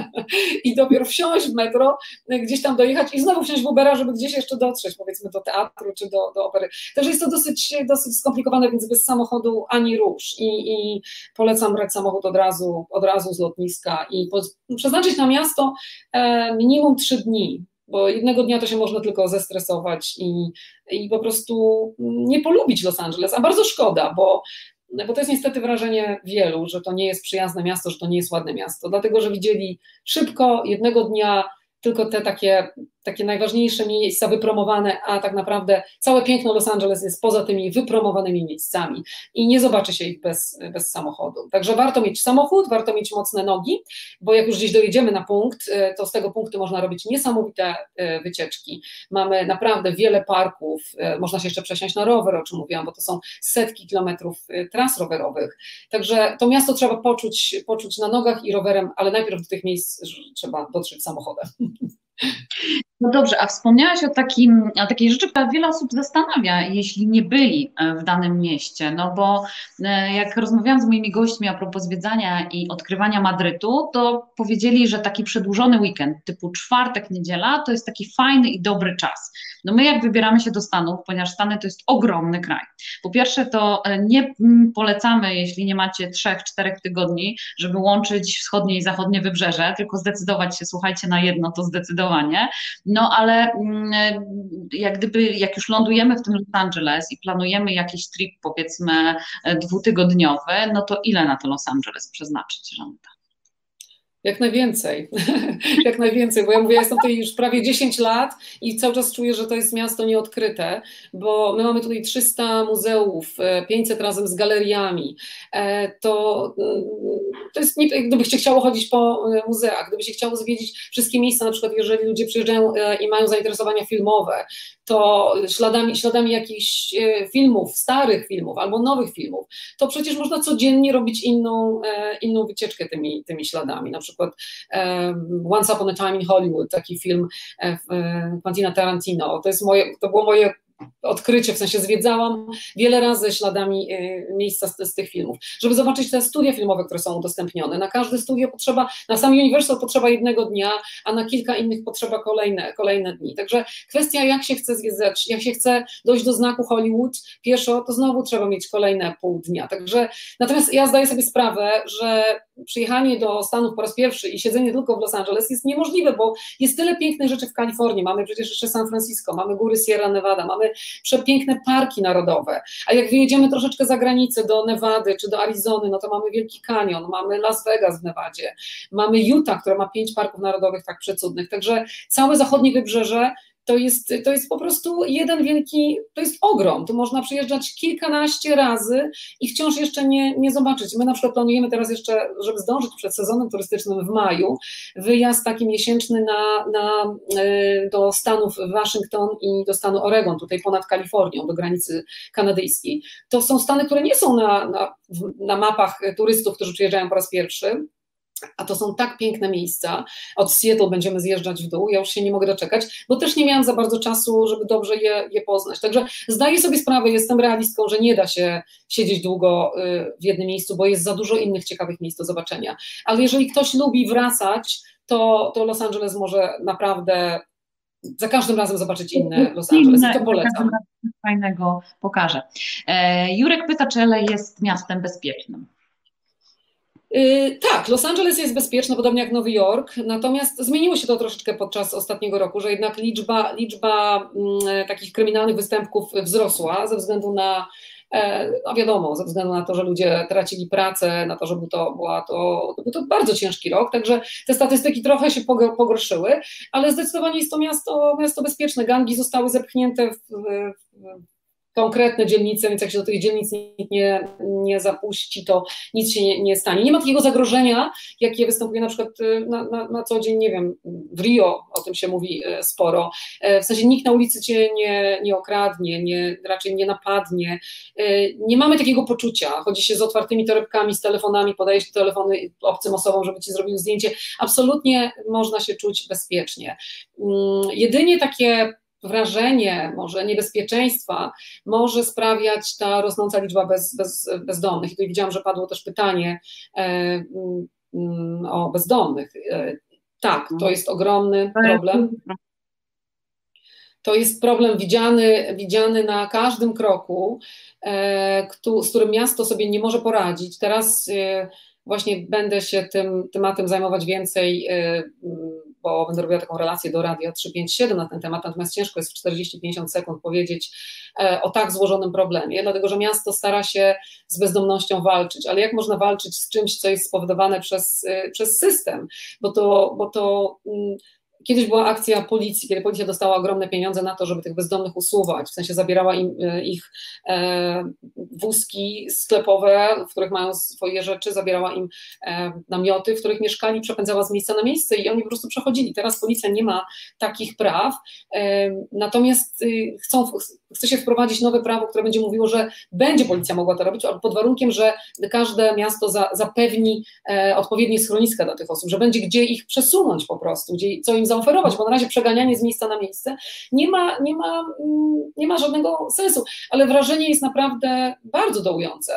i dopiero wsiąść w metro, e, gdzieś tam dojechać i znowu wsiąść w Ubera, żeby gdzieś jeszcze dotrzeć, powiedzmy do teatru czy do, do opery. Także jest to dosyć, dosyć skomplikowane, więc bez samochodu ani rusz i, i polecam brać samochód od razu, od razu z lotniska i przeznaczyć na miasto e, minimum trzy dni, bo jednego dnia to się można tylko zestresować i, i po prostu nie polubić Los Angeles, a bardzo szkoda, bo bo to jest niestety wrażenie wielu, że to nie jest przyjazne miasto, że to nie jest ładne miasto, dlatego że widzieli szybko, jednego dnia tylko te takie takie najważniejsze miejsca wypromowane, a tak naprawdę całe piękno Los Angeles jest poza tymi wypromowanymi miejscami i nie zobaczy się ich bez, bez samochodu. Także warto mieć samochód, warto mieć mocne nogi, bo jak już gdzieś dojedziemy na punkt, e, to z tego punktu można robić niesamowite e, wycieczki. Mamy naprawdę wiele parków, e, można się jeszcze przesiąść na rower, o czym mówiłam, bo to są setki kilometrów tras rowerowych. Także to miasto trzeba poczuć, poczuć na nogach i rowerem, ale najpierw do tych miejsc trzeba dotrzeć samochodem. No dobrze, a wspomniałaś o, takim, o takiej rzeczy, która wiele osób zastanawia, jeśli nie byli e, w danym mieście, no bo e, jak rozmawiałam z moimi gośćmi a propos zwiedzania i odkrywania Madrytu, to powiedzieli, że taki przedłużony weekend typu czwartek, niedziela to jest taki fajny i dobry czas. No my jak wybieramy się do Stanów, ponieważ Stany to jest ogromny kraj. Po pierwsze to e, nie mm, polecamy, jeśli nie macie trzech, czterech tygodni, żeby łączyć wschodnie i zachodnie wybrzeże, tylko zdecydować się, słuchajcie, na jedno to zdecydowanie. No ale mm, jak gdyby, jak już lądujemy w tym Los Angeles i planujemy jakiś trip powiedzmy dwutygodniowy, no to ile na to Los Angeles przeznaczyć, Żaneta? Jak najwięcej, jak najwięcej, bo ja mówię, ja jestem tutaj już prawie 10 lat i cały czas czuję, że to jest miasto nieodkryte, bo my mamy tutaj 300 muzeów, 500 e, razem z galeriami. E, to, mm, to jest, gdybyście chciało chodzić po e, muzeach, gdybyście chciało zwiedzić wszystkie miejsca, na przykład jeżeli ludzie przyjeżdżają i mają zainteresowania filmowe, to śladami, śladami jakichś filmów, starych filmów albo nowych filmów, to przecież można codziennie robić inną, inną wycieczkę tymi, tymi śladami. Na przykład przykład Once Upon a Time in Hollywood, taki film e, e, Quentina Tarantino. To, jest moje, to było moje odkrycie, w sensie zwiedzałam wiele razy śladami y, miejsca z, z, tych filmów, żeby zobaczyć te studia filmowe, które są udostępnione. Na każde studio potrzeba, na sam Universal potrzeba jednego dnia, a na kilka innych potrzeba kolejne, kolejne dni. Także kwestia, jak się chce zwiedzać, jak się chce dojść do znaku Hollywood pieszo, to znowu trzeba mieć kolejne pół dnia. Także natomiast ja zdaję sobie sprawę, że przyjechanie do Stanów po raz pierwszy i siedzenie tylko w Los Angeles jest niemożliwe, bo jest tyle pięknych rzeczy w Kalifornii. Mamy przecież jeszcze San Francisco, mamy góry Sierra Nevada, mamy przepiękne parki narodowe. A jak wyjedziemy troszeczkę za granicę do Nevady czy do Arizony, no to mamy Wielki Kanion, mamy Las Vegas w Nevadzie, mamy Utah, która ma pięć parków narodowych tak przecudnych. Także całe zachodnie wybrzeże to jest, to jest po prostu jeden wielki, to jest ogrom. Tu można przyjeżdżać kilkanaście razy i wciąż jeszcze nie, nie zobaczyć. My na przykład planujemy teraz jeszcze, żeby zdążyć przed sezonem turystycznym w maju, wyjazd taki miesięczny na, na, e, do Stanów Waszyngton i do stanu Oregon, tutaj ponad Kalifornią, do granicy kanadyjskiej. To są stany, które nie są na, na, na mapach turystów, którzy przyjeżdżają po raz pierwszy, a to są tak piękne miejsca. Od Seattle będziemy zjeżdżać w dół. Ja już się nie mogę doczekać, bo też nie miałam za bardzo czasu, żeby dobrze je, je poznać. Także zdaję sobie sprawę, jestem realistką, że nie da się siedzieć długo y, w jednym miejscu, bo jest za dużo innych ciekawych miejsc do zobaczenia. Ale jeżeli ktoś lubi wracać, to, to Los Angeles może naprawdę za każdym razem zobaczyć inne Los Angeles i to polecam. Fajnego pokażę. E, Jurek pyta, czy LA jest miastem bezpiecznym. Yy, tak, Los Angeles jest bezpieczny, podobnie jak Nowy Jork, natomiast zmieniło się to troszeczkę podczas ostatniego roku, że jednak liczba, liczba mm, takich kryminalnych występków wzrosła ze względu na e, no wiadomo, ze względu na to, że ludzie tracili pracę, na to, że był to, była to, był to bardzo ciężki rok, także te statystyki trochę się pogorszyły, ale zdecydowanie jest to miasto, miasto bezpieczne. Gangi zostały zepchnięte w, w konkretne dzielnice, więc jak się do tych dzielnic nie, nie zapuści, to nic się nie, nie stanie. Nie ma takiego zagrożenia, jakie występuje na przykład y, na, na, na, co dzień, nie wiem, w Rio, o tym się mówi y, sporo. E, w sensie nikt na ulicy cię nie, nie okradnie, nie, raczej nie napadnie. Nie mamy takiego poczucia. Chodzi się z otwartymi torebkami, z telefonami, podaje się telefony obcym osobom, żeby ci zrobił zdjęcie. Absolutnie można się czuć bezpiecznie. Mm, jedynie takie wrażenie może niebezpieczeństwa może sprawiać ta rosnąca liczba bez, bez, bezdomnych. I tu widziałam, że padło też pytanie e, mm, o bezdomnych. E, tak, to jest ogromny problem. To jest problem widziany, widziany na każdym kroku, e, z którym miasto sobie nie może poradzić. Teraz właśnie będę się tym tematem zajmować więcej bo będę robiła taką relację do Radia 357 na ten temat, natomiast ciężko jest w 40-50 sekund powiedzieć e, o tak złożonym problemie, dlatego że miasto stara się z bezdomnością walczyć, ale jak można walczyć z czymś, co jest spowodowane przez, e, przez system, bo to, bo to mm, Kiedyś była akcja policji, kiedy policja dostała ogromne pieniądze na to, żeby tych bezdomnych usuwać, w sensie zabierała im e, ich e, wózki sklepowe, w których mają swoje rzeczy, zabierała im e, namioty, w których mieszkali, przepędzała z miejsca na miejsce i oni po prostu przechodzili. Teraz policja nie ma takich praw, natomiast y, chcą, chce się wprowadzić nowe prawo, które będzie mówiło, że będzie policja mogła to robić, pod warunkiem, że każde miasto za, zapewni e, odpowiednie schroniska dla tych osób, że będzie gdzie ich przesunąć po prostu, gdzie, co im zaoferować, bo na razie przeganianie z miejsca na miejsce nie ma, nie ma, mm, nie ma żadnego sensu, ale wrażenie jest naprawdę bardzo dołujące.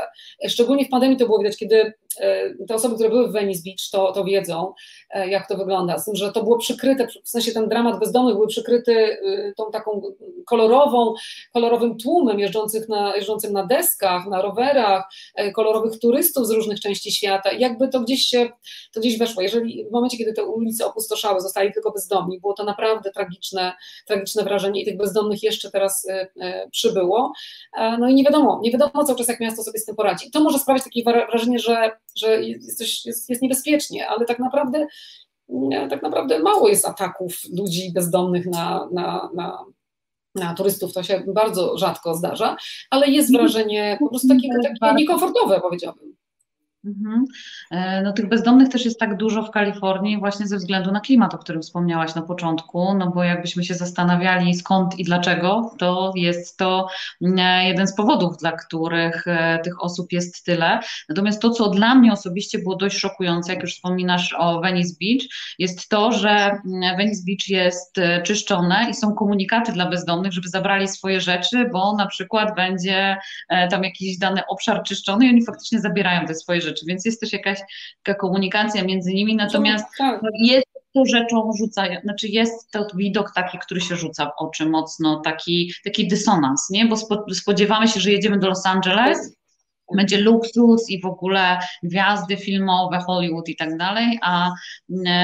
Szczególnie w pandemii to było widać, kiedy E, te osoby, które były w Venice Beach, to, to wiedzą, e, jak to wygląda. Z tym, że to było przykryte, w sensie ten dramat bezdomnych był przykryty y, tą taką kolorową, kolorowym tłumem jeżdżących na, jeżdżącym na deskach, na rowerach, e, kolorowych turystów z różnych części świata. Jakby to gdzieś się, to gdzieś weszło. Jeżeli w momencie, kiedy te ulice opustoszały, zostali tylko bezdomni, było to naprawdę tragiczne, tragiczne wrażenie i tych bezdomnych jeszcze teraz przybyło. No i nie wiadomo, nie wiadomo cały czas, jak miasto sobie z tym poradzi. To może sprawiać takie wrażenie, że że jest, jest, jest niebezpiecznie, ale tak naprawdę, tak naprawdę mało jest ataków ludzi bezdomnych na, na, na, na turystów, to się bardzo rzadko zdarza, ale jest wrażenie po prostu takiego, takie niekomfortowe, powiedziałabym. Mhm. E, no tych bezdomnych też jest tak dużo w Kalifornii właśnie ze względu na klimat, o którym wspomniałaś na początku, no bo jakbyśmy się zastanawiali skąd i dlaczego, to jest to mm, jeden z powodów, dla których e, tych osób jest tyle. Natomiast to, co dla mnie osobiście było dość szokujące, jak już wspominasz o Venice Beach, jest to, że mm, Venice Beach jest e, czyszczone i są komunikaty dla bezdomnych, żeby zabrali swoje rzeczy, bo na przykład będzie tam jakiś dany obszar czyszczony i oni faktycznie zabierają te swoje rzeczy rzeczy, więc jest też jakaś taka komunikacja między nimi, natomiast tak. jest to rzeczą rzuca, znaczy jest to widok taki, który się rzuca w oczy mocno, taki, taki dysonans, nie? Bo spodziewamy się, że jedziemy do Los Angeles, będzie luksus i w ogóle gwiazdy filmowe, Hollywood i tak dalej, a,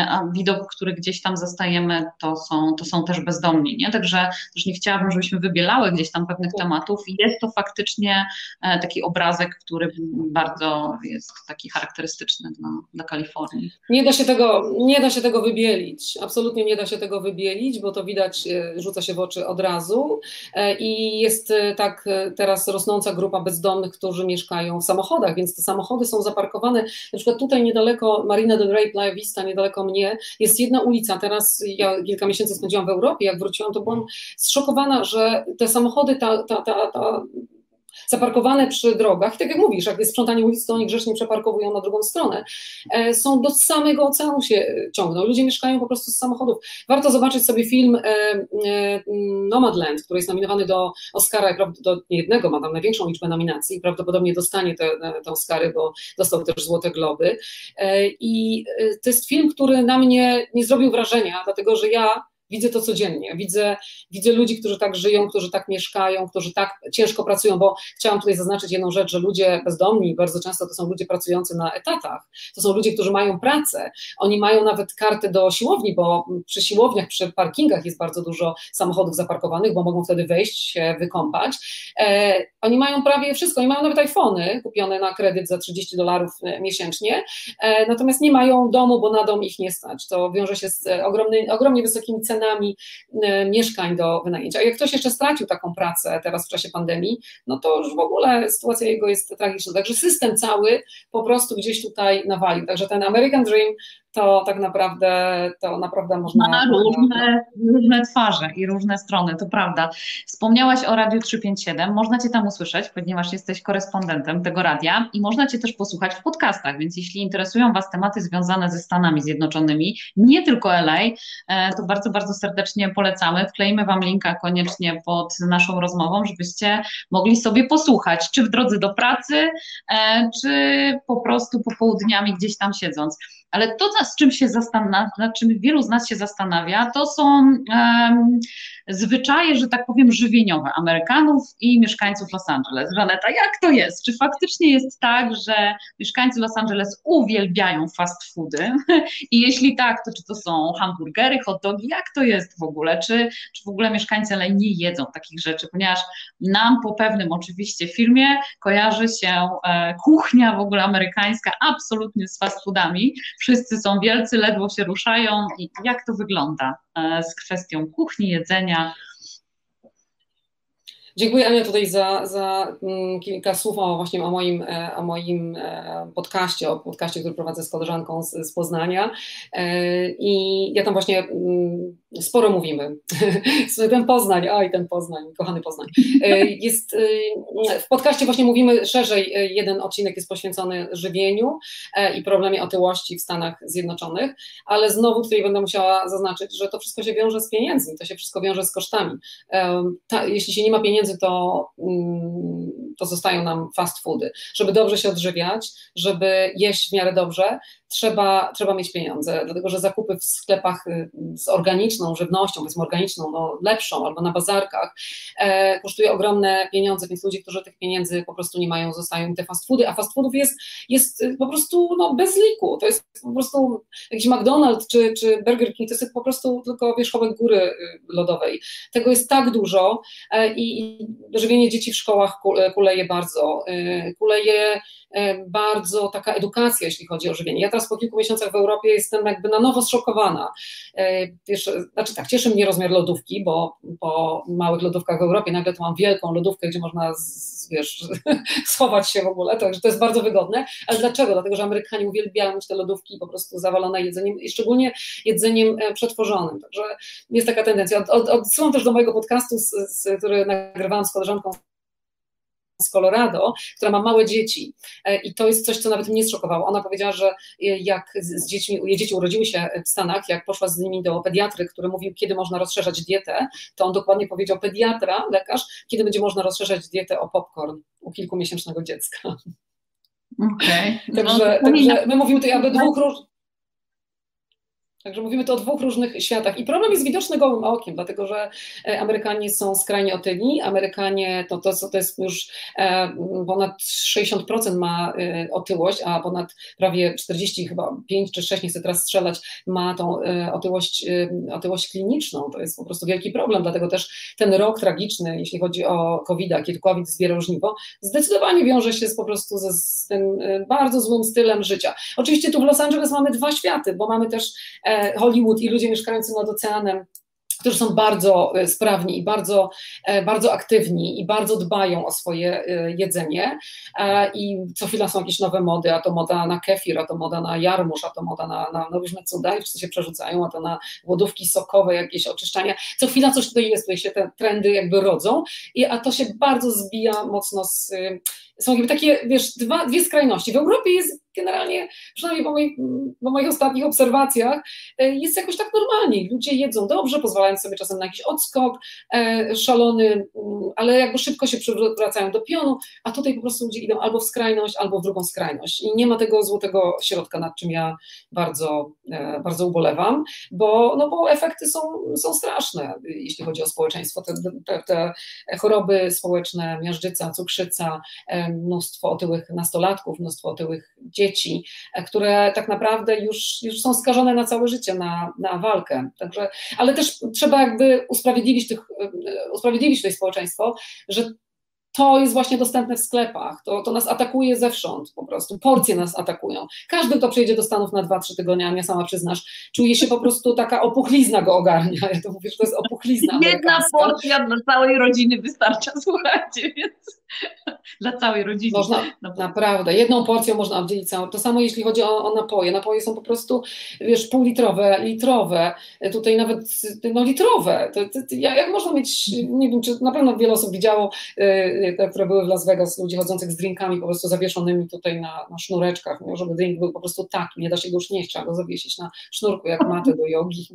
a widok, który gdzieś tam zastajemy, to są, to są też bezdomni, nie? Także też nie chciałabym, żebyśmy wybielały gdzieś tam pewnych tematów. Jest to faktycznie e, taki obrazek, który bardzo jest taki charakterystyczny dla, dla Kalifornii. Nie da się tego, nie da się tego wybielić, absolutnie nie da się tego wybielić, bo to widać, e, rzuca się w oczy od razu e, i jest tak teraz rosnąca grupa bezdomnych, którzy mieszkają mieszkają w samochodach, więc te samochody są zaparkowane. Na przykład tutaj niedaleko Marina del Rey, Playa Vista, niedaleko mnie, jest jedna ulica. Teraz ja kilka miesięcy spędziłam w Europie, jak wróciłam, to byłam zszokowana, że te samochody, ta, ta, ta, ta zaparkowane przy drogach, tak jak mówisz, jak jest sprzątanie ulic, to oni grzecznie przeparkowują na drugą stronę, e, są do samego oceanu się ciągną. Ludzie mieszkają po prostu z samochodów. Warto zobaczyć sobie film e, e, Nomadland, który jest nominowany do Oscara, do jednego, ma tam największą liczbę nominacji i prawdopodobnie dostanie te, te Oscary, bo dostał też Złote Globy. I to jest film, który na mnie nie zrobił wrażenia, dlatego że ja Widzę to codziennie. Widzę, widzę ludzi, którzy tak żyją, którzy tak mieszkają, którzy tak ciężko pracują, bo chciałam tutaj zaznaczyć jedną rzecz, że ludzie bezdomni bardzo często to są ludzie pracujący na etatach. To są ludzie, którzy mają pracę. Oni mają nawet karty do siłowni, bo przy siłowniach, przy parkingach jest bardzo dużo samochodów zaparkowanych, bo mogą wtedy wejść, się wykąpać. E, oni mają prawie wszystko. Oni mają nawet iPhony kupione na kredyt za 30 dolarów e, miesięcznie, e, natomiast nie mają domu, bo na dom ich nie stać. To wiąże się z ogromny, ogromnie wysokimi cenami cenami e, mieszkań do wynajęcia. Jak ktoś jeszcze stracił taką pracę teraz w czasie pandemii, no to już w ogóle sytuacja jego jest tragiczna. Także system cały po prostu gdzieś tutaj nawalił. Także ten American Dream to tak naprawdę to naprawdę można. Ma różne, różne twarze i różne strony, to prawda. Wspomniałaś o Radiu 357, można Cię tam usłyszeć, ponieważ jesteś korespondentem tego radia i można Cię też posłuchać w podcastach, więc jeśli interesują Was tematy związane ze Stanami Zjednoczonymi, nie tylko LA, e, to bardzo, bardzo serdecznie polecamy. Wklejmy Wam linka koniecznie pod naszą rozmową, żebyście mogli sobie posłuchać, czy w drodze do pracy, e, czy po prostu popołudniami gdzieś tam siedząc. Ale to, z czym się zastanawia, nad czym wielu z nas się zastanawia, to są zwyczaje, że tak powiem, żywieniowe Amerykanów i mieszkańców Los Angeles. Żaneta, jak to jest? Czy faktycznie jest tak, że mieszkańcy Los Angeles uwielbiają fast foody? I jeśli tak, to czy to są hamburgery, hot dogi? Jak to jest w ogóle? Czy, czy w ogóle mieszkańcy LA nie jedzą takich rzeczy? Ponieważ nam po pewnym oczywiście filmie kojarzy się e, kuchnia w ogóle amerykańska absolutnie z fast foodami. Wszyscy są wielcy, ledwo się ruszają. I jak to wygląda? E, z kwestią kuchni, jedzenia. Dziękuję Ania tutaj za, za mm, kilka słów o właśnie o moim, e, o moim e, podcaście, o podcaście, który prowadzę z koleżanką z, z Poznania. E, I ja tam właśnie mm, sporo mówimy. ten Poznań, oj ten Poznań, kochany Poznań. Jest, w podcaście właśnie mówimy szerzej, jeden odcinek jest poświęcony żywieniu i problemie otyłości w Stanach Zjednoczonych, ale znowu tutaj będę musiała zaznaczyć, że to wszystko się wiąże z pieniędzmi, to się wszystko wiąże z kosztami. Ta, jeśli się nie ma pieniędzy, to, mm, to zostają nam fast foody. Żeby dobrze się odżywiać, żeby jeść w miarę dobrze, trzeba, trzeba mieć pieniądze, dlatego że zakupy w sklepach y, z organiczną żywnością, powiedzmy organiczną, no, lepszą albo na bazarkach, e, kosztuje ogromne pieniądze, więc ludzie, którzy tych pieniędzy po prostu nie mają, zostają te fast foody, a fast foodów jest, jest y, po prostu no, bez liku, to jest po prostu jakiś McDonald's czy, czy Burger King, to jest po prostu tylko wierzchołek góry y, lodowej. Tego jest tak dużo e, i, żywienie dzieci w szkołach kuleje bardzo, kuleje E, bardzo taka edukacja, jeśli chodzi o żywienie. Ja teraz po kilku miesiącach w Europie jestem jakby na nowo zszokowana. E, wiesz, znaczy tak, cieszy mnie rozmiar lodówki, bo po małych lodówkach w Europie nagle tu mam wielką lodówkę, gdzie można wiesz, schować się w ogóle, także to jest bardzo wygodne. Ale dlaczego? Dlatego, że Amerykanie uwielbiają mieć te lodówki po prostu zawalone jedzeniem i szczególnie jedzeniem e, przetworzonym. Także jest taka tendencja. Od, od, odsyłam też do mojego podcastu, z, z, który nagrywałam z koleżanką z Colorado, która ma małe dzieci e, i to jest coś, co nawet mnie zszokowało. Ona powiedziała, że jak z dziećmi, jej dzieci urodziły się w Stanach, jak poszła z nimi do pediatry, który mówił, kiedy można rozszerzać dietę, to on dokładnie powiedział, pediatra, lekarz, kiedy będzie można rozszerzać dietę o popcorn u kilkumiesięcznego dziecka. Okay. Także, no, także my mówimy tutaj aby dwóch różnych Także mówimy tu o dwóch różnych światach. I problem jest widoczny gołym okiem, dlatego że e, Amerykanie są skrajnie otyli. Amerykanie to, to, to jest już e, ponad 60% ma e, otyłość, a ponad prawie 40, chyba 5 czy 6, nie chcę teraz strzelać, ma tą otyłość, otyłość kliniczną. To jest po prostu wielki problem, dlatego też ten rok tragiczny, jeśli chodzi o COVID, kiedy COVID zbierał żniwo, zdecydowanie wiąże się z, po prostu ze, z tym bardzo złym stylem życia. Oczywiście tu w Los Angeles mamy dwa światy, bo mamy też Hollywood i ludzie mieszkający nad oceanem którzy są bardzo e, sprawni i bardzo, e, bardzo aktywni i bardzo dbają o swoje jedzenie i co chwila są jakieś nowe mody, a to moda na kefir, a to moda na jarmuż, a to moda na, na, na różne cuda i wszyscy się przerzucają, a to na głodówki sokowe, jakieś oczyszczania. Co chwila coś tutaj jest, tutaj się te trendy jakby rodzą, i, a to się bardzo zbija mocno z, są jakby takie, wiesz, dwa, dwie skrajności. W Europie jest generalnie, przynajmniej po moich, po moich ostatnich obserwacjach, e, jest jakoś tak normalnie. Ludzie jedzą dobrze, pozwalają sobie czasem na jakiś odskok e, szalony, mm, ale jakby szybko się przywracają do pionu, a tutaj po prostu ludzie idą albo w skrajność, albo w drugą skrajność. I nie ma tego złotego środka, nad czym ja bardzo, e, bardzo ubolewam, bo, no bo efekty są, są straszne, jeśli chodzi o społeczeństwo. Te, te, te choroby społeczne, miażdżyca, cukrzyca, mnóstwo otyłych nastolatków, mnóstwo otyłych dzieci, e, które tak naprawdę już, już są skażone na całe życie, na, na walkę. Także, ale też trzeba jakby usprawiedliwić, tych, e, usprawiedliwić tutaj społeczeństwo, że to jest właśnie dostępne w sklepach, to, to nas atakuje zewsząd po prostu, porcje nas atakują. Każdy, kto przyjedzie do Stanów na 2-3 tygodnie, a mnie sama przyznasz, czuje się po prostu taka opuchlizna go ogarnia, ja to mówię, że to jest opuchlizna Jedna porcja dla całej rodziny wystarcza, słuchajcie, więc dla całej rodziny. Można, no, naprawdę, jedną porcją można oddzielić całą. To samo jeśli chodzi o, o napoje. Napoje są po prostu, wiesz, półlitrowe, litrowe, tutaj nawet no, litrowe. To, to, to, jak można mieć, nie wiem, czy na pewno wiele osób widziało, yy, te, które były w Las Vegas, ludzi chodzących z drinkami po prostu zawieszonymi tutaj na, na sznureczkach, nie? żeby drink był po prostu taki, nie da się go już nieść, trzeba go zawiesić na sznurku, jak matę do jogi,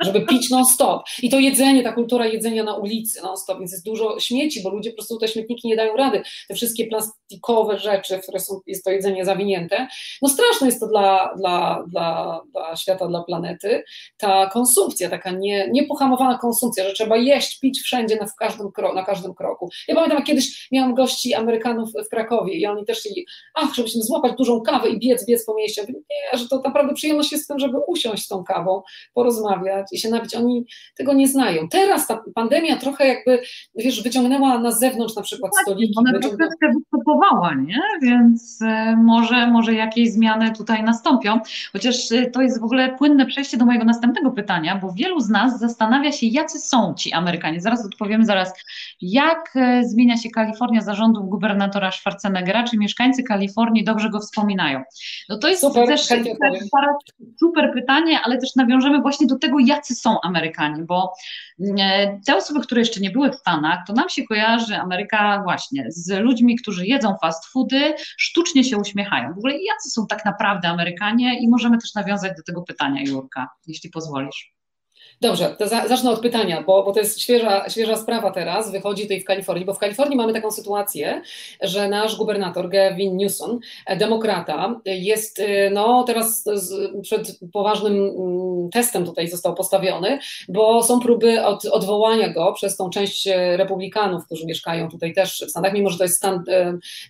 żeby pić non-stop. I to jedzenie, ta kultura jedzenia na ulicy non-stop, więc jest dużo śmieci, bo ludzie po prostu te śmietniki nie dają rady. Te wszystkie plastikowe rzeczy, w które są, jest to jedzenie zawinięte. No straszne jest to dla, dla, dla, dla świata, dla planety. Ta konsumpcja, taka nie, niepohamowana konsumpcja, że trzeba jeść, pić wszędzie, na, w każdym, na każdym kroku. Ja pamiętam, jak kiedyś miałam gości Amerykanów w Krakowie i oni też chcieli, ach, żebyśmy złapać dużą kawę i biec, biec po mieście. Nie, że to naprawdę przyjemność jest w tym, żeby usiąść z tą kawą, porozmawiać i się napić. Oni tego nie znają. Teraz ta pandemia trochę jakby, wiesz, wyciągnęła na zewnątrz na przykład stoliki. One troszeczkę zachowała, nie? Więc e, może, może jakieś zmiany tutaj nastąpią. Chociaż e, to jest w ogóle płynne przejście do mojego następnego pytania, bo wielu z nas zastanawia się, jacy są ci Amerykanie. Zaraz odpowiem zaraz, jak e, zmienia się Kalifornia zarządów gubernatora Schwarzeneggera, czy mieszkańcy Kalifornii dobrze go wspominają. No to jest Super, też odpowiem. super pytanie, ale też nawiążemy właśnie do tego, jacy są Amerykanie, bo e, te osoby, które jeszcze nie były w Stanach, to nam się kojarzy Ameryka właśnie z ludźmi, którzy jedzą fast foody, sztucznie się uśmiechają. W ogóle jacy są tak naprawdę Amerykanie i możemy też nawiązać do tego pytania, Jurka, jeśli pozwolisz. Dobrze, to za, zacznę od pytania, bo, bo to jest świeża, świeża sprawa teraz, wychodzi tutaj w Kalifornii, bo w Kalifornii mamy taką sytuację, że nasz gubernator Gavin Newsom, e, demokrata, jest e, no, teraz z, przed poważnym mm, testem tutaj został postawiony, bo są próby od, odwołania go przez tą część e, republikanów, którzy mieszkają tutaj też w Stanach, mimo że to jest stan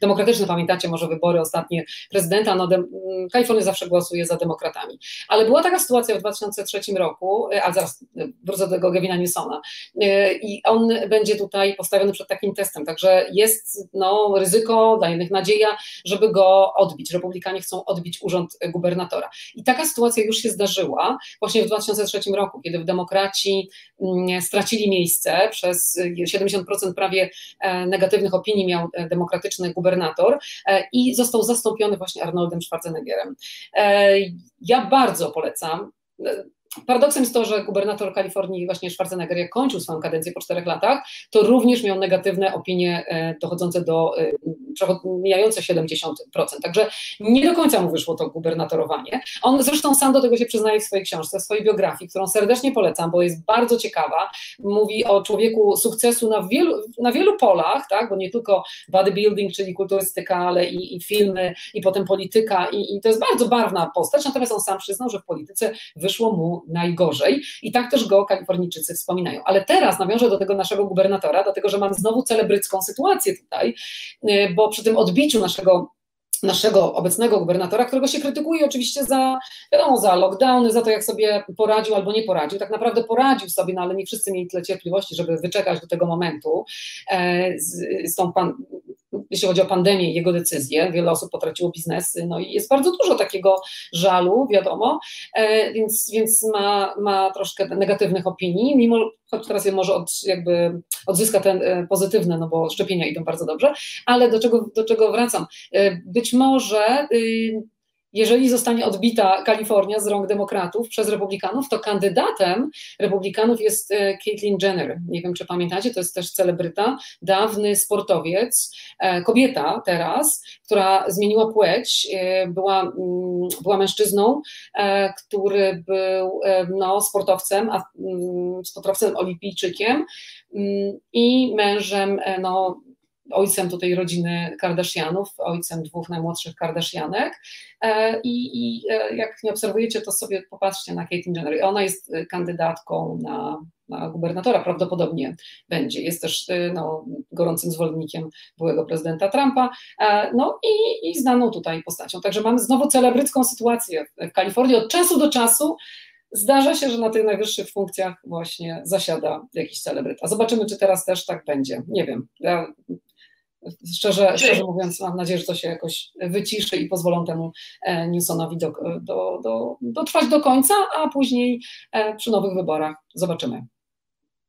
demokratyczny, pamiętacie może wybory ostatnie prezydenta, no, de, mm, Kalifornia zawsze głosuje za demokratami. Ale była taka sytuacja w 2003 roku, a zaraz wrócę do tego Gavina Newsona e, i on będzie tutaj postawiony przed takim testem, także jest no, ryzyko, daje nadzieja, żeby go odbić. Republikanie chcą odbić urząd gubernatora. I taka sytuacja już się zdarzyła właśnie w 2003 roku, kiedy w demokraci mm, stracili miejsce przez 70% prawie e, negatywnych opinii miał e, demokratyczny gubernator i został zastąpiony właśnie Arnoldem Schwarzeneggerem. Ja bardzo polecam Paradoksem jest to, że gubernator Kalifornii, właśnie Schwarzenegger, jak kończył swoją kadencję po czterech latach, to również miał negatywne opinie e, dochodzące do e, mijające 70%. Także nie do końca mu wyszło to gubernatorowanie. On zresztą sam do tego się przyznaje w swojej książce, w swojej biografii, którą serdecznie polecam, bo jest bardzo ciekawa. Mówi o człowieku sukcesu na wielu, na wielu polach, tak? bo nie tylko bodybuilding, czyli kulturystyka, ale i, i filmy, i potem polityka, i, i to jest bardzo barwna postać, natomiast on sam przyznał, że w polityce wyszło mu najgorzej i tak też go Kalifornijczycy wspominają. Ale teraz nawiążę do tego naszego gubernatora, dlatego że mam znowu celebrycką sytuację tutaj, y, bo przy tym odbiciu naszego naszego obecnego gubernatora, którego się krytykuje oczywiście za, wiadomo, za lockdowny, za to, jak sobie poradził albo nie poradził. Tak naprawdę poradził sobie, no ale nie wszyscy mieli tyle cierpliwości, żeby wyczekać do tego momentu e, z, z tą pan, jeśli chodzi o pandemię i jego decyzje, wiele osób potraciło biznesy, no i jest bardzo dużo takiego żalu, wiadomo, e, więc, więc ma, ma troszkę negatywnych opinii, mimo, choć teraz je może od, jakby odzyska ten e, pozytywne, no bo szczepienia idą bardzo dobrze, ale do czego, do czego wracam? E, być może y, jeżeli zostanie odbita Kalifornia z rąk demokratów przez republikanów, to kandydatem republikanów jest e, Caitlyn Jenner. Nie wiem, czy pamiętacie, to jest też celebryta, dawny sportowiec, e, kobieta teraz, która zmieniła płeć, e, była, mm, była mężczyzną, który był no, sportowcem, a, mm, sportowcem olimpijczykiem mm, i mężem no, ojcem tutaj rodziny Kardashianów, ojcem dwóch najmłodszych Kardashianek e, i, i e, jak nie obserwujecie, to sobie popatrzcie na Caitlyn Jenner. Ona jest kandydatką na, na gubernatora, prawdopodobnie będzie. Jest też e, no, gorącym zwolennikiem byłego prezydenta Trumpa, no i, i znaną tutaj postacią. Także mamy znowu celebrycką sytuację w Kalifornii od czasu do czasu. Zdarza się, że na tych najwyższych funkcjach właśnie zasiada jakiś celebryta. Zobaczymy, czy teraz też tak będzie. Nie wiem. Ja Szczerze, szczerze mówiąc, mam nadzieję, że to się jakoś wyciszy i pozwolą temu e, Newsonowi do, do, do, dotrwać do końca, a później e, przy nowych wyborach zobaczymy.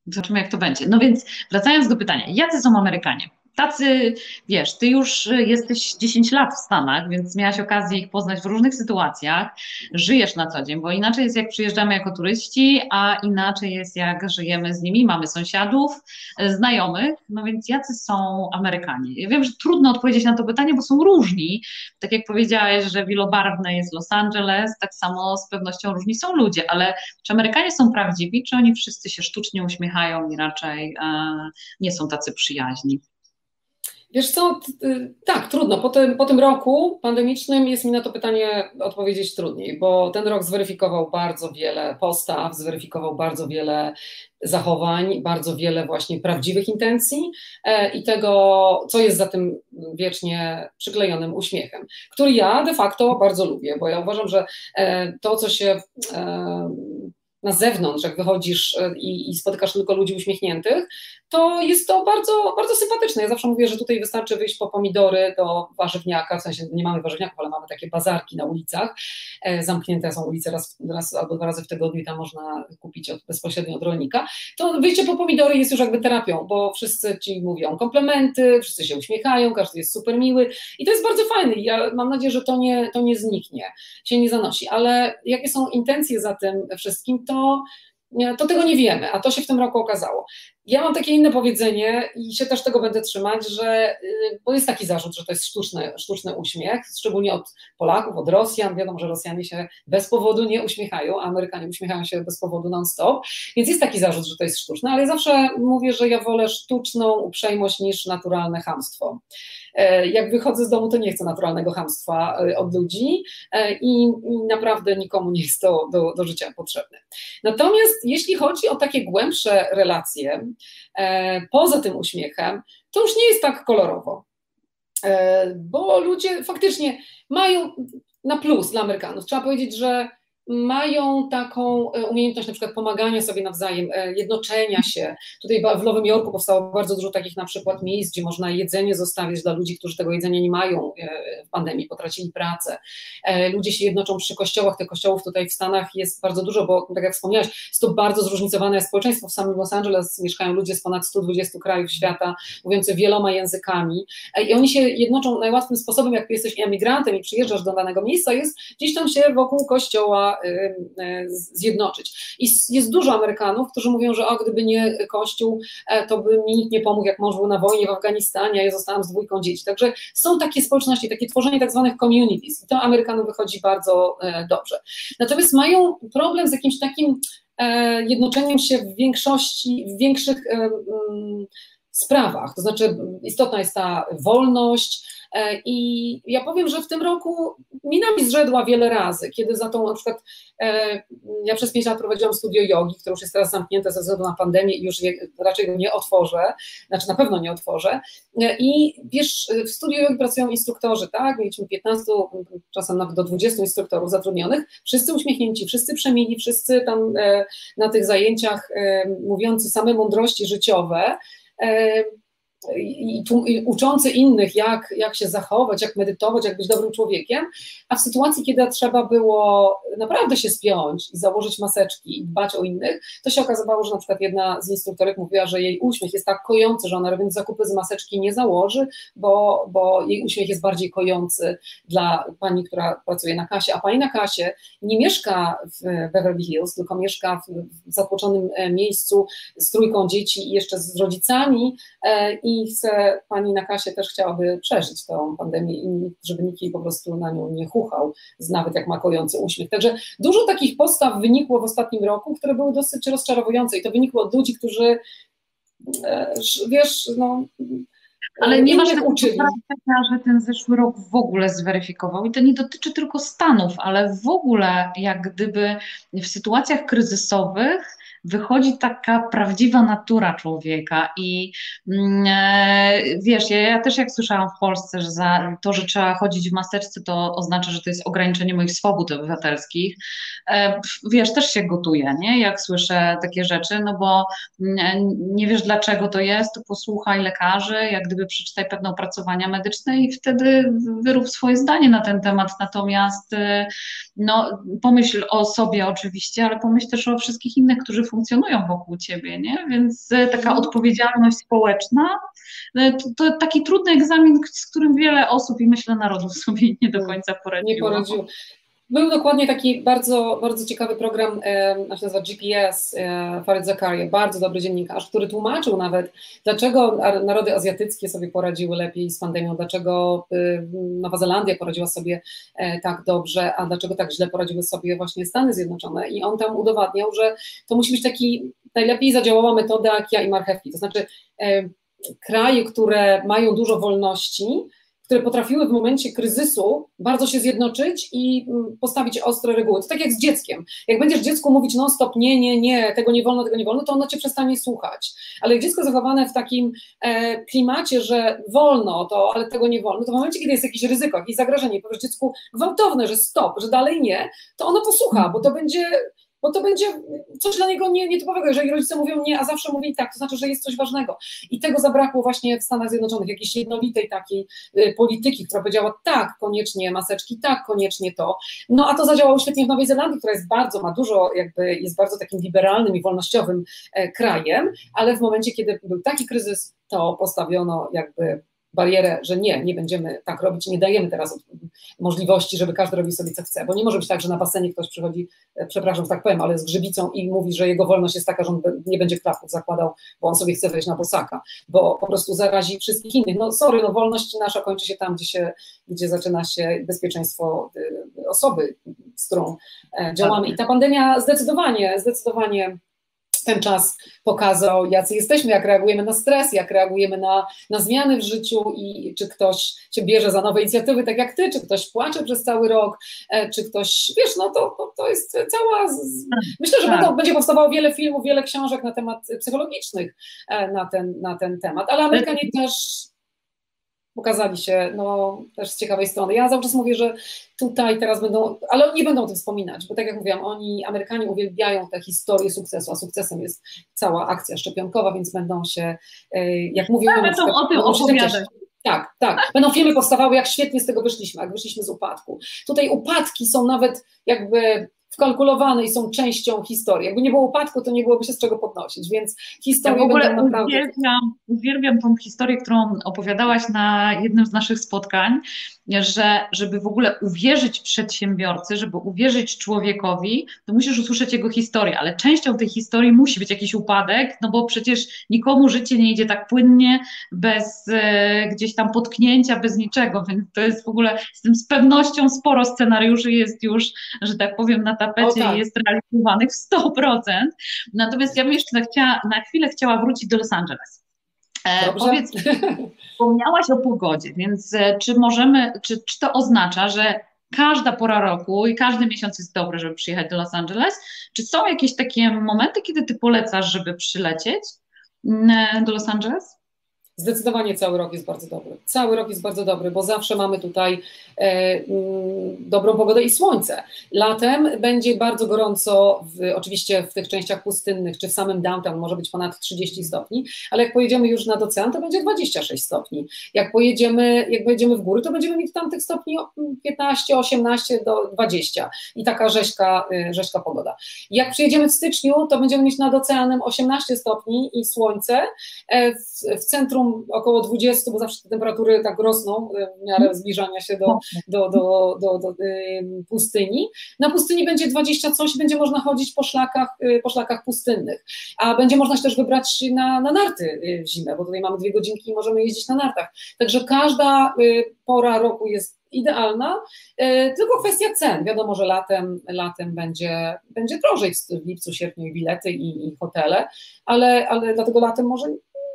Zobaczymy, jak to będzie. No więc wracając do pytania, jacy są Amerykanie? Tacy, wiesz, ty już jesteś 10 lat w Stanach, więc miałaś okazję ich poznać w różnych sytuacjach, żyjesz na co dzień, bo inaczej jest jak przyjeżdżamy jako turyści, a inaczej jest jak żyjemy z nimi, mamy sąsiadów, znajomych, no więc jacy są Amerykanie? Ja wiem, że trudno odpowiedzieć na to pytanie, bo są różni, tak jak powiedziałeś, że wielobarwne jest Los Angeles, tak samo z pewnością różni są ludzie, ale czy Amerykanie są prawdziwi, czy oni wszyscy się sztucznie uśmiechają i raczej e, nie są tacy przyjaźni? Wiesz co, tak, trudno. Po tym, po tym roku pandemicznym jest mi na to pytanie odpowiedzieć trudniej, bo ten rok zweryfikował bardzo wiele postaw, zweryfikował bardzo wiele zachowań, bardzo wiele właśnie prawdziwych intencji e, i tego, co jest za tym wiecznie przyklejonym uśmiechem, który ja de facto bardzo lubię, bo ja uważam, że e, to, co się e, na zewnątrz, jak wychodzisz i, i, spotykasz tylko ludzi uśmiechniętych, to jest to bardzo, bardzo sympatyczne. Ja zawsze mówię, że tutaj wystarczy wyjść po pomidory do warzywniaka, w sensie nie mamy warzywniaków, ale mamy takie bazarki na ulicach. E, zamknięte są ulice raz, raz albo dwa razy w tygodniu i tam można kupić od, bezpośrednio od rolnika. To wyjście po pomidory jest już jakby terapią, bo wszyscy ci mówią komplementy, wszyscy się uśmiechają, każdy jest super miły i to jest bardzo fajne. Ja mam nadzieję, że to nie, to nie zniknie, się nie zanosi. Ale jakie są intencje za tym wszystkim, to, to tego nie wiemy, a to się w tym roku okazało. Ja mam takie inne powiedzenie i się też tego będę trzymać, że, y, bo jest taki zarzut, że to jest sztuczny, sztuczny uśmiech, szczególnie od Polaków, od Rosjan. Wiadomo, że Rosjanie się bez powodu nie uśmiechają, a Amerykanie uśmiechają się bez powodu non-stop, więc jest taki zarzut, że to jest sztuczne, ale zawsze mówię, że ja wolę sztuczną uprzejmość niż naturalne hamstwo. E, jak wychodzę z domu, to nie chcę naturalnego hamstwa e, od ludzi e, i naprawdę nikomu nie jest to do, do życia potrzebne. Natomiast jeśli chodzi o takie głębsze relacje, poza tym uśmiechem, to już nie jest tak kolorowo. Bo ludzie faktycznie mają na plus dla Amerykanów. Trzeba powiedzieć, że mają taką e, umiejętność na przykład pomagania sobie nawzajem, e, jednoczenia się. Tutaj w Nowym Jorku powstało bardzo dużo takich na przykład miejsc, gdzie można jedzenie zostawić dla ludzi, którzy tego jedzenia nie mają e, w pandemii, potracili pracę. Ludzie się jednoczą przy kościołach, tych kościołów tutaj w Stanach jest bardzo dużo, bo tak jak wspomniałaś, jest to bardzo zróżnicowane społeczeństwo. W samym Los Angeles mieszkają ludzie z ponad 120 krajów świata, mówiący wieloma językami i oni się jednoczą najłatwym sposobem, jak jesteś emigrantem i przyjeżdżasz do danego miejsca, jest gdzieś tam się wokół kościoła Y, y, zjednoczyć. I jest dużo Amerykanów, którzy mówią, że o, gdyby nie Kościół, e, to by mi nikt nie pomógł, jak mąż był na wojnie w Afganistanie, ja zostałam z dwójką dzieci. Także są takie społeczności, takie tworzenie tak zwanych communities i to Amerykanom wychodzi bardzo e, dobrze. Natomiast mają problem z jakimś takim e, jednoczeniem się w większości, w większych sprawach. To znaczy istotna jest ta wolność, I ja powiem, że w tym roku mina mi zrzedła wiele razy, kiedy za tą na przykład, e, ja przez pięć lat prowadziłam studio jogi, które już jest teraz zamknięte ze względu na pandemię i już je, raczej nie otworzę, znaczy na pewno nie otworzę. E, I wiesz, w studio jogi pracują instruktorzy, tak? Mieliśmy 15, czasem nawet do 20 instruktorów zatrudnionych, wszyscy uśmiechnięci, wszyscy przemili, wszyscy tam na tych zajęciach mówiący same mądrości życiowe i, i, uczący innych, jak, jak się zachować, jak medytować, jak być dobrym człowiekiem, a w sytuacji, kiedy trzeba było naprawdę się spiąć i założyć maseczki i dbać o innych, to się okazywało, że na przykład jedna z instruktorek mówiła, że jej uśmiech jest tak kojący, że ona robiąc zakupy z maseczki nie założy, bo, bo jej uśmiech jest bardziej kojący dla pani, która pracuje na kasie, a pani na kasie nie mieszka w Beverly Hills, tylko mieszka w, w zatłoczonym e, miejscu z trójką dzieci i jeszcze z rodzicami e, i i chce, pani na kasie też chciałaby przeżyć tą pandemię i żeby nikt jej po prostu na nią nie chuchał, nawet jak ma kojący uśmiech. Także dużo takich postaw wynikło w ostatnim roku, które były dosyć rozczarowujące i to wynikło od ludzi, którzy e, wiesz, no ale nie masz uczyli. że ten zeszły rok w ogóle zweryfikował i to nie dotyczy tylko Stanów, ale w ogóle jak gdyby w sytuacjach kryzysowych wychodzi taka prawdziwa natura człowieka i mm, e, wiesz, ja, ja, też jak słyszałam w Polsce, że za to, że trzeba chodzić w maseczce, to oznacza, że to jest ograniczenie moich swobód obywatelskich. E, wiesz, też się gotuje, nie? Jak słyszę takie rzeczy, no bo mm, nie wiesz dlaczego to jest, to posłuchaj lekarzy, jak gdyby przeczytaj pewne opracowania medyczne i wtedy wyrób swoje zdanie na ten temat. Natomiast e, no, pomyśl o sobie oczywiście, ale pomyśl też o wszystkich innych, którzy funkcjonują wokół ciebie, nie? Więc e, taka mhm. odpowiedzialność społeczna e, to, to, taki trudny egzamin, z którym wiele osób i myślę narodów sobie nie do mm. końca poradziło. Nie poradziło. Był dokładnie taki bardzo, bardzo ciekawy program, e, się nazywa GPS, Farid Zakaria, bardzo dobry dziennikarz, który tłumaczył nawet, dlaczego narody azjatyckie sobie poradziły lepiej z pandemią, dlaczego Nowa Zelandia poradziła sobie e, tak dobrze, a dlaczego tak źle poradziły sobie właśnie Stany Zjednoczone. I on tam udowadniał, że to musi być taki najlepiej zadziałała metoda kija i marchewki, to znaczy kraje, które mają dużo wolności, które potrafiły w momencie kryzysu bardzo się zjednoczyć i mm, postawić ostre reguły. To tak jak z dzieckiem. Jak będziesz dziecku mówić non-stop nie, nie, nie, tego nie wolno, tego nie wolno, to ono cię przestanie słuchać. Ale jak dziecko zachowane w takim e, klimacie, że wolno to, ale tego nie wolno, to w momencie, kiedy jest jakieś ryzyko, jakieś zagrożenie, powiesz dziecku gwałtowne, że stop, że dalej nie, to ono posłucha, bo to będzie bo to będzie coś dla niego nie, nietypowego. Jeżeli rodzice mówią nie, a zawsze mówili tak, to znaczy, że jest coś ważnego. I tego zabrakło właśnie w Stanach Zjednoczonych, jakiejś jednolitej takiej y, polityki, która powiedziała tak, koniecznie maseczki, tak, koniecznie to. No a to zadziałało świetnie w Nowej Zelandii, która jest bardzo, ma dużo, jakby jest bardzo takim liberalnym i wolnościowym e, krajem, ale w momencie, kiedy był taki kryzys, to postawiono jakby barierę, że nie, nie będziemy tak robić, nie dajemy teraz możliwości, żeby każdy robił sobie co chce, bo nie może być tak, że na basenie ktoś przychodzi, e, przepraszam, że tak powiem, ale z grzybicą i mówi, że jego wolność jest taka, że on nie będzie klapków zakładał, bo on sobie chce wejść na bosaka, bo po prostu zarazi wszystkich innych. No sorry, no wolność nasza kończy się tam, gdzie, się, gdzie zaczyna się bezpieczeństwo e, osoby, z którą e, działamy i ta pandemia zdecydowanie, zdecydowanie ten czas pokazał, jacy jesteśmy, jak reagujemy na stres, jak reagujemy na, na zmiany w życiu i czy ktoś się bierze za nowe inicjatywy, tak jak ty, czy ktoś płacze przez cały rok, e, czy ktoś, wiesz, no to, to, jest cała. Myślę, że tak. będą, będzie powstawało wiele filmów, wiele książek na temat psychologicznych e, na ten, na ten temat, ale Amerykanie też pokazali się no, też z ciekawej strony. Ja cały czas mówię, że tutaj teraz będą, ale oni nie będą o tym wspominać, bo tak jak mówiłam, oni, Amerykanie uwielbiają tę historię sukcesu, a sukcesem jest cała akcja szczepionkowa, więc będą się, e, jak mówię, tak, będą o tym opowiadać. Tak, tak. Będą filmy powstawały, jak świetnie z tego wyszliśmy, jak wyszliśmy z upadku. Tutaj upadki są nawet jakby wkalkulowane i są częścią historii. Jakby nie było upadku, to nie byłoby się z czego podnosić, więc historie ja w ogóle naprawdę... Uwielbiam, uwielbiam tą historię, którą opowiadałaś na jednym z naszych spotkań, że żeby w ogóle uwierzyć przedsiębiorcy, żeby uwierzyć człowiekowi, to musisz usłyszeć jego historię, ale częścią tej historii musi być jakiś upadek, no bo przecież nikomu życie nie idzie tak płynnie, bez e, gdzieś tam potknięcia, bez niczego, więc to jest w ogóle z tym z pewnością sporo scenariuszy jest już, że tak powiem, na tapecie tak. i jest realizowanych w 100%. Natomiast ja bym jeszcze chciała, na chwilę chciała wrócić do Los Angeles. E. Powiedz, wspomniałaś o pogodzie, więc e, czy możemy, czy, czy to oznacza, że każda pora roku i każdy miesiąc jest dobry, żeby przyjechać do Los Angeles? Czy są jakieś takie momenty, kiedy ty polecasz, żeby przylecieć mm, do Los Angeles? Zdecydowanie cały rok jest bardzo dobry. Cały rok jest bardzo dobry, bo zawsze mamy tutaj e, mm, dobrą pogodę i słońce. Latem będzie bardzo gorąco, w, oczywiście w tych częściach pustynnych, czy w samym downtown może być ponad 30 stopni, ale jak pojedziemy już nad ocean, to będzie 26 stopni. Jak pojedziemy, jak pojedziemy w góry, to będziemy mieć tam tych stopni 15, 18 do 20 i taka rzeźka, y, rzeźka pogoda. Jak przyjedziemy w styczniu, to będziemy mieć nad oceanem 18 stopni i słońce. E, w, w centrum około 20, bo zawsze te temperatury tak rosną w miarę mhm. zbliżania się do, do, do, do, do pustyni. Na pustyni będzie 20 coś, będzie można chodzić po szlakach, y, po szlakach pustynnych, a będzie można się też wybrać na, na narty y, w zimę, bo tutaj mamy dwie godzinki i możemy jeździć na nartach. Także każda y, pora roku jest idealna, tylko kwestia cen. Wiadomo, że latem, latem będzie, będzie drożej w lipcu, sierpniu i bilety i, i hotele, ale, ale dlatego latem może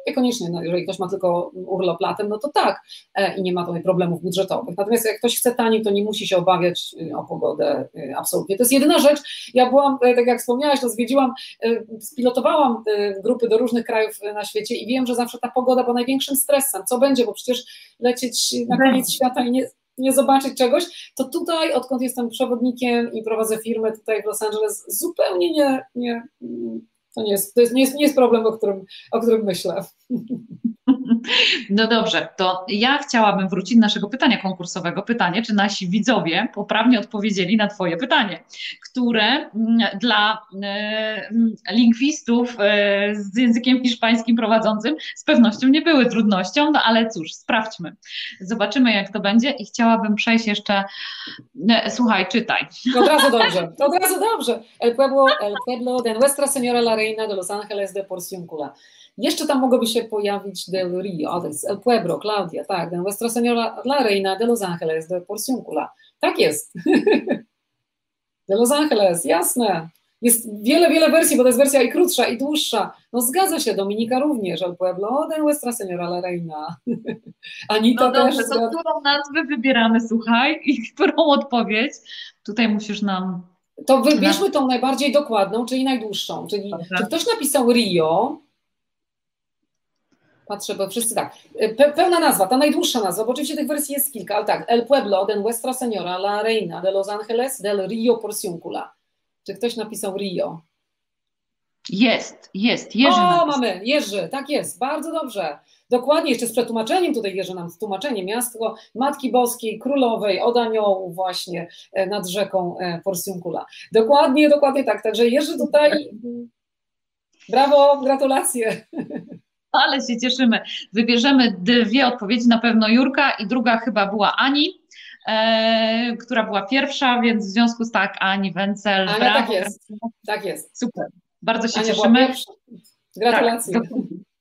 Niekoniecznie, no, jeżeli ktoś ma tylko urlop latem, no to tak e, i nie ma tutaj problemów budżetowych. Natomiast jak ktoś chce taniej, to nie musi się obawiać y, o pogodę y, absolutnie. To jest jedyna rzecz. Ja byłam, e, tak jak wspomniałaś, to zwiedziłam, e, spilotowałam grupy do różnych krajów na świecie i wiem, że zawsze ta pogoda była największym stresem. Co będzie, bo przecież lecieć na koniec świata i nie, nie zobaczyć czegoś, to tutaj, odkąd jestem przewodnikiem i prowadzę firmę tutaj w Los Angeles, zupełnie nie, nie to nie jest, to jest, nie, jest, nie jest problem, o którym, o którym myślę. No dobrze, to ja chciałabym wrócić do naszego pytania konkursowego. Pytanie, czy nasi widzowie poprawnie odpowiedzieli na Twoje pytanie, które mm, dla e, lingwistów e, z językiem hiszpańskim prowadzącym z pewnością nie były trudnością, no ale cóż, sprawdźmy. Zobaczymy, jak to będzie i chciałabym przejść jeszcze. E, słuchaj, czytaj. Od razu dobrze, od razu dobrze. El pueblo, el pueblo de Nuestra Señora la Reina de Los Ángeles de Porciúncula. Jeszcze tam mogłoby się pojawić Del Rio, to jest El Pueblo, Claudia, tak, de Nuestra Señora la Reina de Los Angeles de Porciúncula. Tak jest. de Los Angeles, jasne. Jest wiele, wiele wersji, bo to jest wersja i krótsza, i dłuższa. No zgadza się, Dominika również, El Pueblo de Nuestra Señora la Reina. Anita no dobrze, też. to którą nazwę wybieramy, słuchaj, i którą odpowiedź? Tutaj musisz nam... To wybierzmy tą najbardziej dokładną, czyli najdłuższą. Czyli Dobrze. czy ktoś napisał Rio, Patrzę, bo wszyscy tak. Pe pełna nazwa, ta najdłuższa nazwa, bo oczywiście tych wersji jest kilka, ale tak. El Pueblo de Nuestra Señora, La Reina de Los Angeles del Rio Porciúncula. Czy ktoś napisał Rio? Jest, jest, Jerzy. O, napisał. mamy, Jerzy, tak jest, bardzo dobrze. Dokładnie, jeszcze z przetłumaczeniem tutaj Jerzy nam tłumaczenie. Miasto Matki Boskiej, Królowej, od Aniołów właśnie e, nad rzeką e, Porciuncula. Dokładnie, dokładnie tak. Także Jerzy tutaj, brawo, gratulacje. Ale się cieszymy. Wybierzemy dwie odpowiedzi, na pewno Jurka i druga chyba była Ani, e, która była pierwsza, więc w związku z tak Ani Wencel. Ania, brawo. tak jest, tak jest. Super, bardzo się Ania cieszymy. Gratulacje. Tak.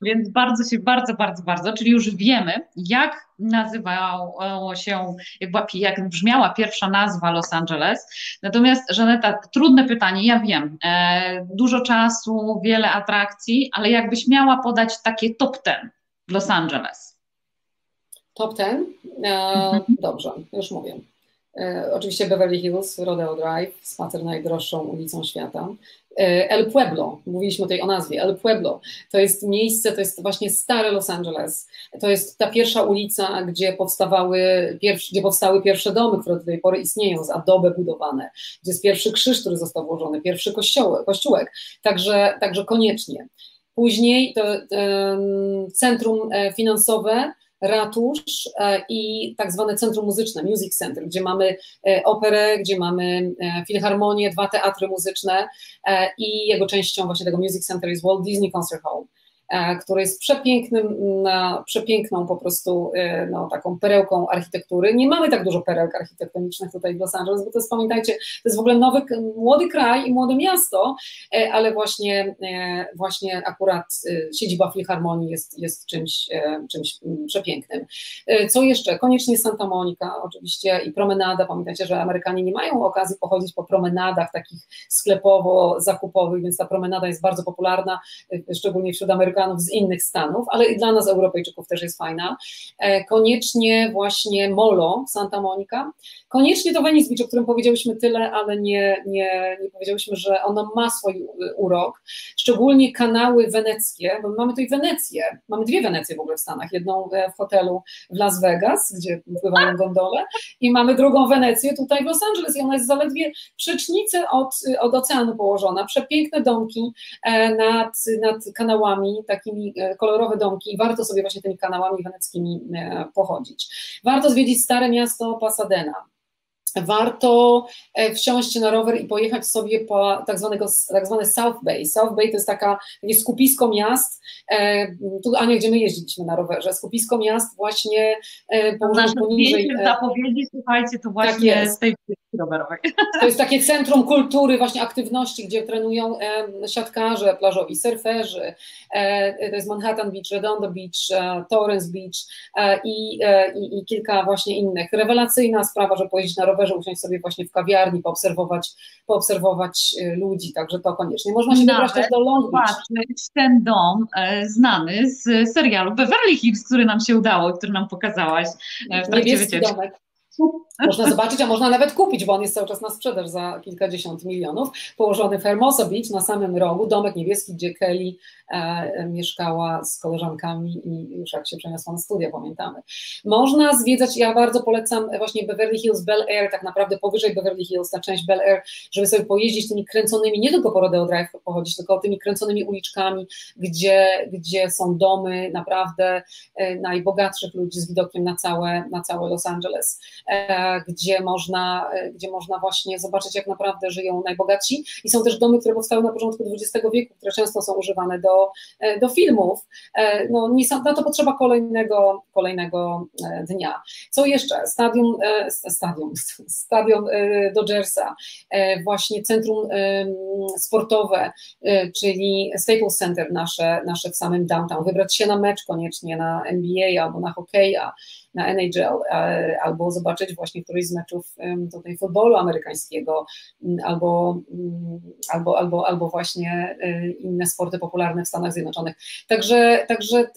Więc bardzo się, bardzo, bardzo, bardzo, czyli już wiemy, jak nazywało się, jak, była, jak brzmiała pierwsza nazwa Los Angeles. Natomiast, Żaneta, trudne pytanie, ja wiem, e, dużo czasu, wiele atrakcji, ale jakbyś miała podać takie top ten Los Angeles. Top ten? E, dobrze, już mówię. E, oczywiście Beverly Hills, Rodeo Drive, spacer najdroższą ulicą świata. E, El Pueblo, mówiliśmy tutaj o nazwie, El Pueblo, to jest miejsce, to jest właśnie stare Los Angeles, to jest ta pierwsza ulica, gdzie powstawały, gdzie powstały pierwsze domy, które do tej pory istnieją, z adobe budowane, gdzie jest pierwszy krzyż, który został włożony, pierwszy kościołek, kościółek, także, także koniecznie. Później to um, centrum finansowe, ratusz i tak zwane centrum muzyczne, Music Center, gdzie mamy operę, gdzie mamy filharmonię, dwa teatry muzyczne i jego częścią właśnie tego Music Center jest Walt Disney Concert Hall który jest przepięknym, przepiękną po prostu no, taką perełką architektury. Nie mamy tak dużo perełek architektonicznych tutaj w Los Angeles, bo to jest, pamiętajcie, to jest w ogóle nowy, młody kraj i młode miasto, ale właśnie, właśnie akurat siedziba Filharmonii jest, jest czymś, czymś przepięknym. Co jeszcze? Koniecznie Santa Monica oczywiście i promenada. Pamiętajcie, że Amerykanie nie mają okazji pochodzić po promenadach takich sklepowo-zakupowych, więc ta promenada jest bardzo popularna, szczególnie wśród Amerykanów z innych stanów, ale i dla nas, Europejczyków, też jest fajna. Koniecznie właśnie Molo, Santa Monica. Koniecznie to Venice Beach, o którym powiedziałyśmy tyle, ale nie, nie, nie powiedziałyśmy, że ono ma swój urok. Szczególnie kanały weneckie, bo mamy tutaj Wenecję. Mamy dwie Wenecje w ogóle w Stanach. Jedną w hotelu w Las Vegas, gdzie pływają gondole i mamy drugą Wenecję tutaj w Los Angeles i ona jest zaledwie przecznicę od, od oceanu położona. Przepiękne domki nad, nad kanałami, takimi kolorowe domki i warto sobie właśnie tymi kanałami weneckimi pochodzić. Warto zwiedzić stare miasto Pasadena. Warto wsiąść na rower i pojechać sobie po tak, zwanego, tak zwane South Bay. South Bay to jest taka, takie skupisko miast, tu Ania, gdzie my jeździliśmy na rowerze, skupisko miast właśnie położone poniżej. zapowiedzi, słuchajcie, to właśnie tak z tej rowerowej. To jest takie centrum kultury, właśnie aktywności, gdzie trenują e, siatkarze plażowi, surferzy. E, to jest Manhattan Beach, Redondo Beach, e, Torrance Beach i, i, i, kilka właśnie innych. Rewelacyjna sprawa, że pojeździć na rowerze, usiąść sobie właśnie w kawiarni, poobserwować, poobserwować ludzi, także to koniecznie. Można się wybrać też do Long Beach. Ten dom znany z serialu Beverly Hills, który nam się udało, który nam pokazałaś w trakcie wycieczki. Domek. Można zobaczyć, a można nawet kupić, bo on jest cały czas na sprzedaż za kilkadziesiąt milionów. Położony w Hermosa Beach na samym rogu, domek niebieski, gdzie Kelly e, mieszkała z koleżankami i już jak się przeniosła na studia, pamiętamy. Można zwiedzać, ja bardzo polecam właśnie Beverly Hills, Bel Air, tak naprawdę powyżej Beverly Hills, ta część Bel Air, żeby sobie pojeździć tymi kręconymi, nie tylko po Rodeo Drive pochodzić, tylko tymi kręconymi uliczkami, gdzie, gdzie są domy naprawdę e, najbogatszych ludzi z widokiem na całe, na całe Los Angeles gdzie można, gdzie można właśnie zobaczyć, jak naprawdę żyją najbogatsi. I są też domy, które powstały na początku XX wieku, które często są używane do, do filmów. No, na to potrzeba kolejnego, kolejnego dnia. Co jeszcze? Stadium, stadium, stadion Dodgersa, właśnie centrum sportowe, czyli Staples Center nasze, nasze w samym downtown. Wybrać się na mecz koniecznie, na NBA albo na hokeja, na NHL, albo zobaczyć właśnie któryś z meczów tutaj futbolu amerykańskiego, albo, albo, albo, albo właśnie inne sporty popularne w Stanach Zjednoczonych. Także, także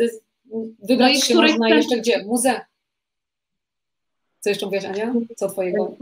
wybrać no się można jeszcze gdzie? Muze. Co jeszcze mówiłaś, Ania? Co twojego?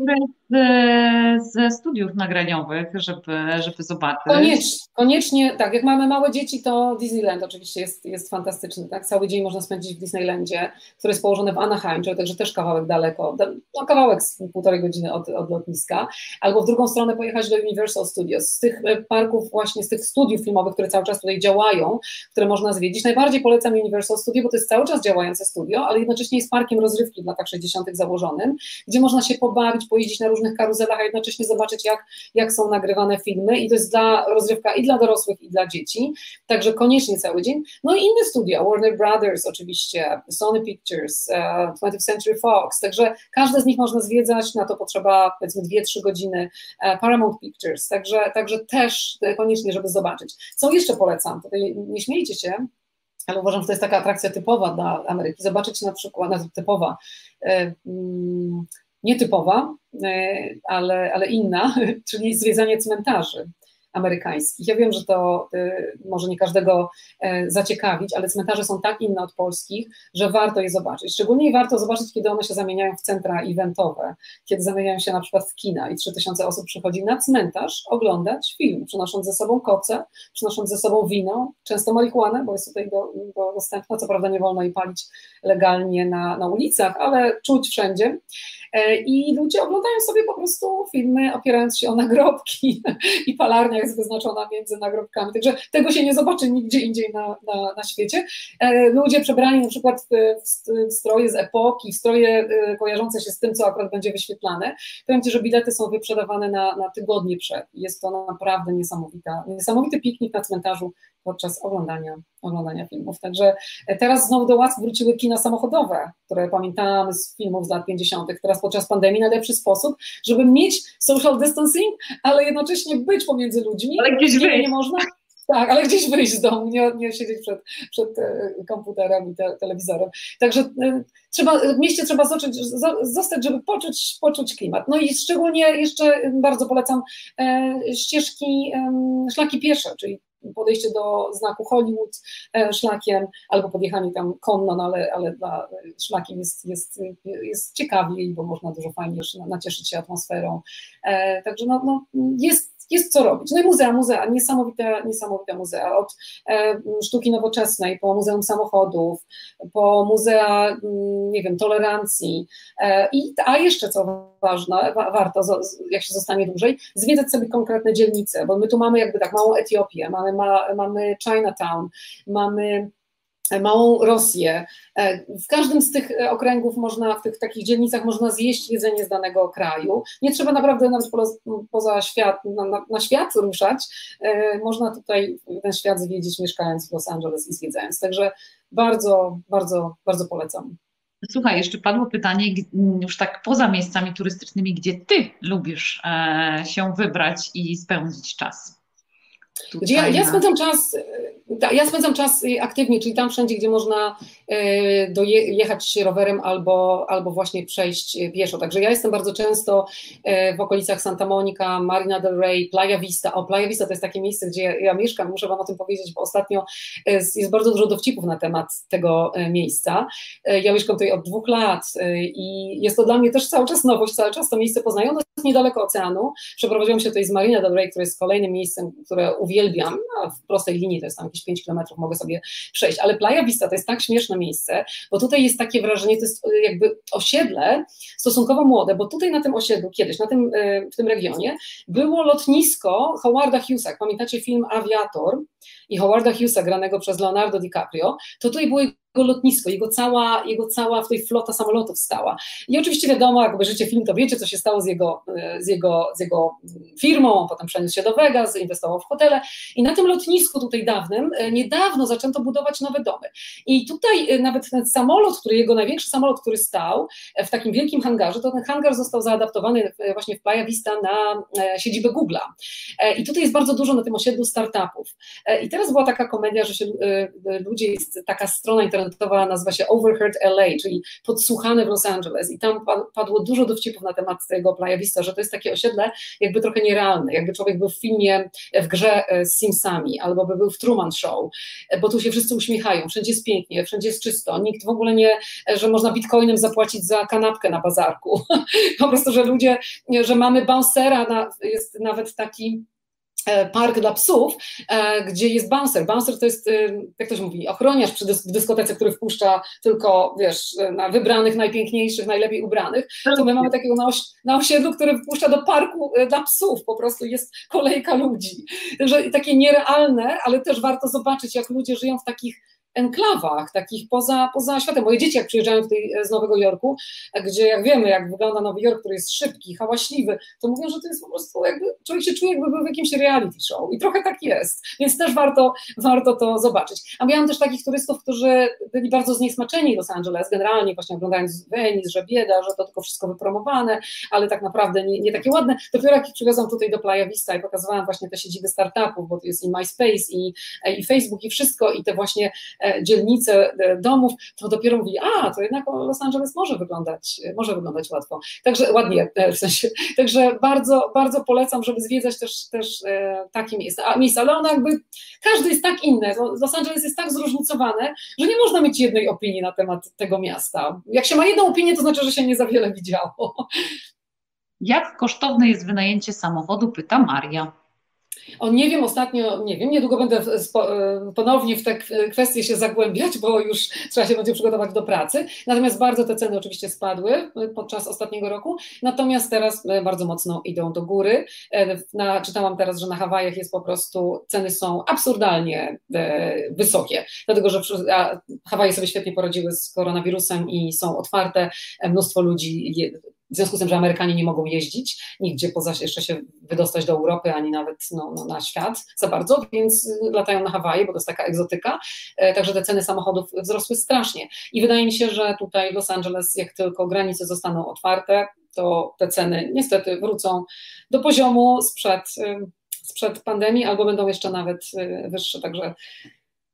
Ze studiów nagraniowych, żeby, żeby zobaczyć. Koniecznie, koniecznie, tak, jak mamy małe dzieci, to Disneyland oczywiście jest, jest fantastyczny, tak, cały dzień można spędzić w Disneylandzie, który jest położony w Anaheim, czyli także też kawałek daleko, no kawałek z półtorej godziny od, od lotniska, albo w drugą stronę pojechać do Universal Studios, z tych e, parków właśnie, z tych studiów filmowych, które cały czas tutaj działają, które można zwiedzić, najbardziej polecam Universal Studio, bo to jest cały czas działające studio, ale jednocześnie jest parkiem rozrywki w latach 60 założonym, gdzie można się pobawić, pojeździć na różnych karuzelach, a jednocześnie zobaczyć, jak, jak są nagrywane filmy i to jest dla rozrywka i dla dorosłych, i dla dzieci, także koniecznie cały dzień. No i inne studia, Warner Brothers oczywiście, Sony Pictures, uh, e, 20th Century Fox, także każde z nich można zwiedzać, na to potrzeba powiedzmy 2-3 godziny, uh, Paramount Pictures, także, także też koniecznie, żeby zobaczyć. Co jeszcze polecam? Tutaj nie śmiejcie się, ale uważam, że to jest taka atrakcja typowa dla Ameryki. Zobaczyć na przykład, no, typowa, e, mm, nietypowa, e, ale, ale inna, czyli zwiedzanie cmentarzy amerykańskich. Ja wiem, że to y, może nie każdego e, zaciekawić, ale cmentarze są tak inne od polskich, że warto je zobaczyć. Szczególnie warto zobaczyć, kiedy one się zamieniają w centra eventowe, kiedy zamieniają się na przykład w kina i 3000 osób przychodzi na cmentarz oglądać film, przynosząc ze sobą koce, przynosząc ze sobą wino, często marihuanę, bo jest tutaj do, do dostępna, co prawda nie wolno jej palić legalnie na, na ulicach, ale czuć wszędzie. E, I ludzie oglądają sobie po prostu filmy opierając się o nagrobki i palarnia jest wyznaczona między nagrobkami. Także tego się nie zobaczy nigdzie indziej na, na, na świecie. E, ludzie przebrani na przykład w, stroje z epoki, w stroje e, kojarzące się z tym, co akurat będzie wyświetlane. Powiem Ci, że bilety są wyprzedawane na, na tygodnie przed. Jest to naprawdę niesamowita, niesamowity piknik na cmentarzu podczas oglądania, oglądania filmów. Także teraz znowu do łask wróciły kina samochodowe, które pamiętamy z filmów z lat 50. Teraz podczas pandemii najlepszy sposób, żeby mieć social distancing, ale jednocześnie być pomiędzy ludźmi. Ale gdzieś wyjść. Nie można. Tak, ale gdzieś wyjść z domu, nie, nie siedzieć przed, przed e, komputerem i te, telewizorem. Także y, trzeba, w mieście trzeba zostać, zostać, żeby poczuć, poczuć klimat. No i szczególnie jeszcze bardzo polecam e, ścieżki, e, szlaki piesze, czyli podejście do znaku Hollywood e, szlakiem, albo podjechanie tam konno, no ale, ale dla szlakiem jest, jest, jest ciekawiej, bo można dużo fajnie nacieszyć się atmosferą. E, także no, no jest jest co robić. No i muzea, muzea, niesamowite, niesamowite muzea, od e, sztuki nowoczesnej, po Muzeum Samochodów, po Muzea, mm, nie wiem, Tolerancji, e, i, a jeszcze co ważne, wa, warto, jak się zostanie dłużej, zwiedzać sobie konkretne dzielnice, bo my tu mamy jakby tak małą Etiopię, mamy, ma, mamy Chinatown, mamy małą Rosję. E, w każdym z tych e, okręgów można, w tych takich dzielnicach można zjeść jedzenie z danego kraju. Nie trzeba naprawdę nawet poza świat, na, na świat ruszać. E, można tutaj ten świat zwiedzić mieszkając w Los Angeles i zwiedzając. Także bardzo, bardzo, bardzo polecam. Słuchaj, jeszcze padło pytanie, już tak poza miejscami turystycznymi, gdzie ty lubisz się wybrać i spędzić czas? ja, ja spędzam czas ja spędzam czas aktywnie, czyli tam wszędzie, gdzie można y, dojechać rowerem albo, albo właśnie przejść y, pieszo. Także ja jestem bardzo często w okolicach Santa Monica, Marina del Rey, Playa Vista. O, Playa Vista to jest takie miejsce, gdzie ja mieszkam, muszę Wam o tym powiedzieć, bo ostatnio jest bardzo dużo dowcipów na temat tego miejsca. Ja mieszkam tutaj od dwóch lat i jest to dla mnie też cały czas nowość, cały czas to miejsce poznaję. Ono jest niedaleko oceanu. Przeprowadziłam się tutaj z Marina del Rey, które jest kolejnym miejscem, które uwielbiam, no, w prostej linii to jest tam jakieś 5 kilometrów mogę sobie przejść, ale Playa Vista to jest tak śmieszne miejsce, bo tutaj jest takie wrażenie, to jest e, jakby osiedle stosunkowo młode, bo tutaj na tym osiedlu kiedyś, na tym, e, w tym regionie było lotnisko Howarda Hughesa, pamiętacie film Aviator i Howarda Hughesa granego przez Leonardo DiCaprio, to tutaj było jego lotnisko, jego cała, jego cała w tej flota samolotów stała. I oczywiście wiadomo, jak obejrzycie film, to wiecie, co się stało z jego, e, z jego, z jego firmą, potem przeniósł się do Vegas, inwestował w hotele i na tym lotnisku tutaj dawnym e, niedawno zaczęto budować nowe domy. I tutaj e, nawet ten samolot, który, jego największy samolot, który stał w takim wielkim hangarze, to ten hangar został zaadaptowany właśnie w Playa Vista na siedzibę Google'a. I tutaj jest bardzo dużo na tym osiedlu startupów. I teraz była taka komedia, że się ludzie, jest taka strona internetowa, nazywa się Overheard LA, czyli podsłuchane w Los Angeles. I tam padło dużo dowcipów na temat tego Playa Vista, że to jest takie osiedle jakby trochę nierealne, jakby człowiek był w filmie, w grze z Simsami, albo by był w Truman Show, bo tu się wszyscy uśmiechają, wszędzie jest pięknie, wszędzie jest czysto, nikt w ogóle nie, że można bitcoinem zapłacić za kanapkę na bazarku, po prostu, że ludzie, że mamy bouncera, na, jest nawet taki E, park dla psów, e, gdzie jest bouncer. Bouncer to jest, e, jak ktoś mówi, ochroniarz przy dyskotece, który wpuszcza tylko, wiesz, na wybranych, najpiękniejszych, najlepiej ubranych. To my mamy takiego na, oś, na osiedlu, który wpuszcza do parku dla psów, po prostu jest kolejka ludzi. Także takie nierealne, ale też warto zobaczyć, jak ludzie żyją w takich enklawach, takich poza, poza światem. Moje dzieci, jak przyjeżdżają tutaj z Nowego Jorku, gdzie jak wiemy, jak wygląda Nowy Jork, który jest szybki, hałaśliwy, to mówią, że to jest po prostu jakby, człowiek się czuje, jakby był w jakimś reality show i trochę tak jest, więc też warto, warto to zobaczyć. A miałam też takich turystów, którzy byli bardzo zniesmaczeni Los Angeles, generalnie właśnie oglądając Venice, że bieda, że to tylko wszystko wypromowane, ale tak naprawdę nie, nie takie ładne. Dopiero jak ich tutaj do Playa Vista i pokazywałam właśnie te siedziby startupów, bo to jest i MySpace, i, i Facebook, i wszystko, i te właśnie E, dzielnice e, domów, to dopiero mówi, a, to jednak Los Angeles może wyglądać, może wyglądać łatwo. Także ładnie, e, w sensie, także bardzo, bardzo polecam, żeby zwiedzać też, też takie miejsca, miejsca, ale one jakby, każdy jest tak inny, Los Angeles jest tak zróżnicowane, że nie można mieć jednej opinii na temat tego miasta. Jak się ma jedną opinię, to znaczy, że się nie za wiele widziało. Jak kosztowne jest wynajęcie samochodu, pyta Maria. O nie wiem, ostatnio, nie wiem, niedługo będę e, ponownie w te kwestie się zagłębiać, bo już trzeba się będzie przygotować do pracy. Natomiast bardzo te ceny oczywiście spadły e, podczas ostatniego roku, natomiast teraz bardzo mocno idą do góry. Na, czytałam teraz, że na Hawajach jest po prostu, ceny są absurdalnie wysokie, dlatego że Hawaje sobie świetnie poradziły z koronawirusem i są otwarte, mnóstwo ludzi w związku z tym, że Amerykanie nie mogą jeździć nigdzie poza jeszcze się wydostać do Europy, ani nawet no, no, na świat za bardzo, więc latają na Hawaje, bo to jest taka egzotyka. E, także te ceny samochodów wzrosły strasznie. I wydaje mi się, że tutaj Los Angeles, jak tylko granice zostaną otwarte, to te ceny niestety wrócą do poziomu sprzed, sprzed pandemii, albo będą jeszcze nawet e, wyższe. Także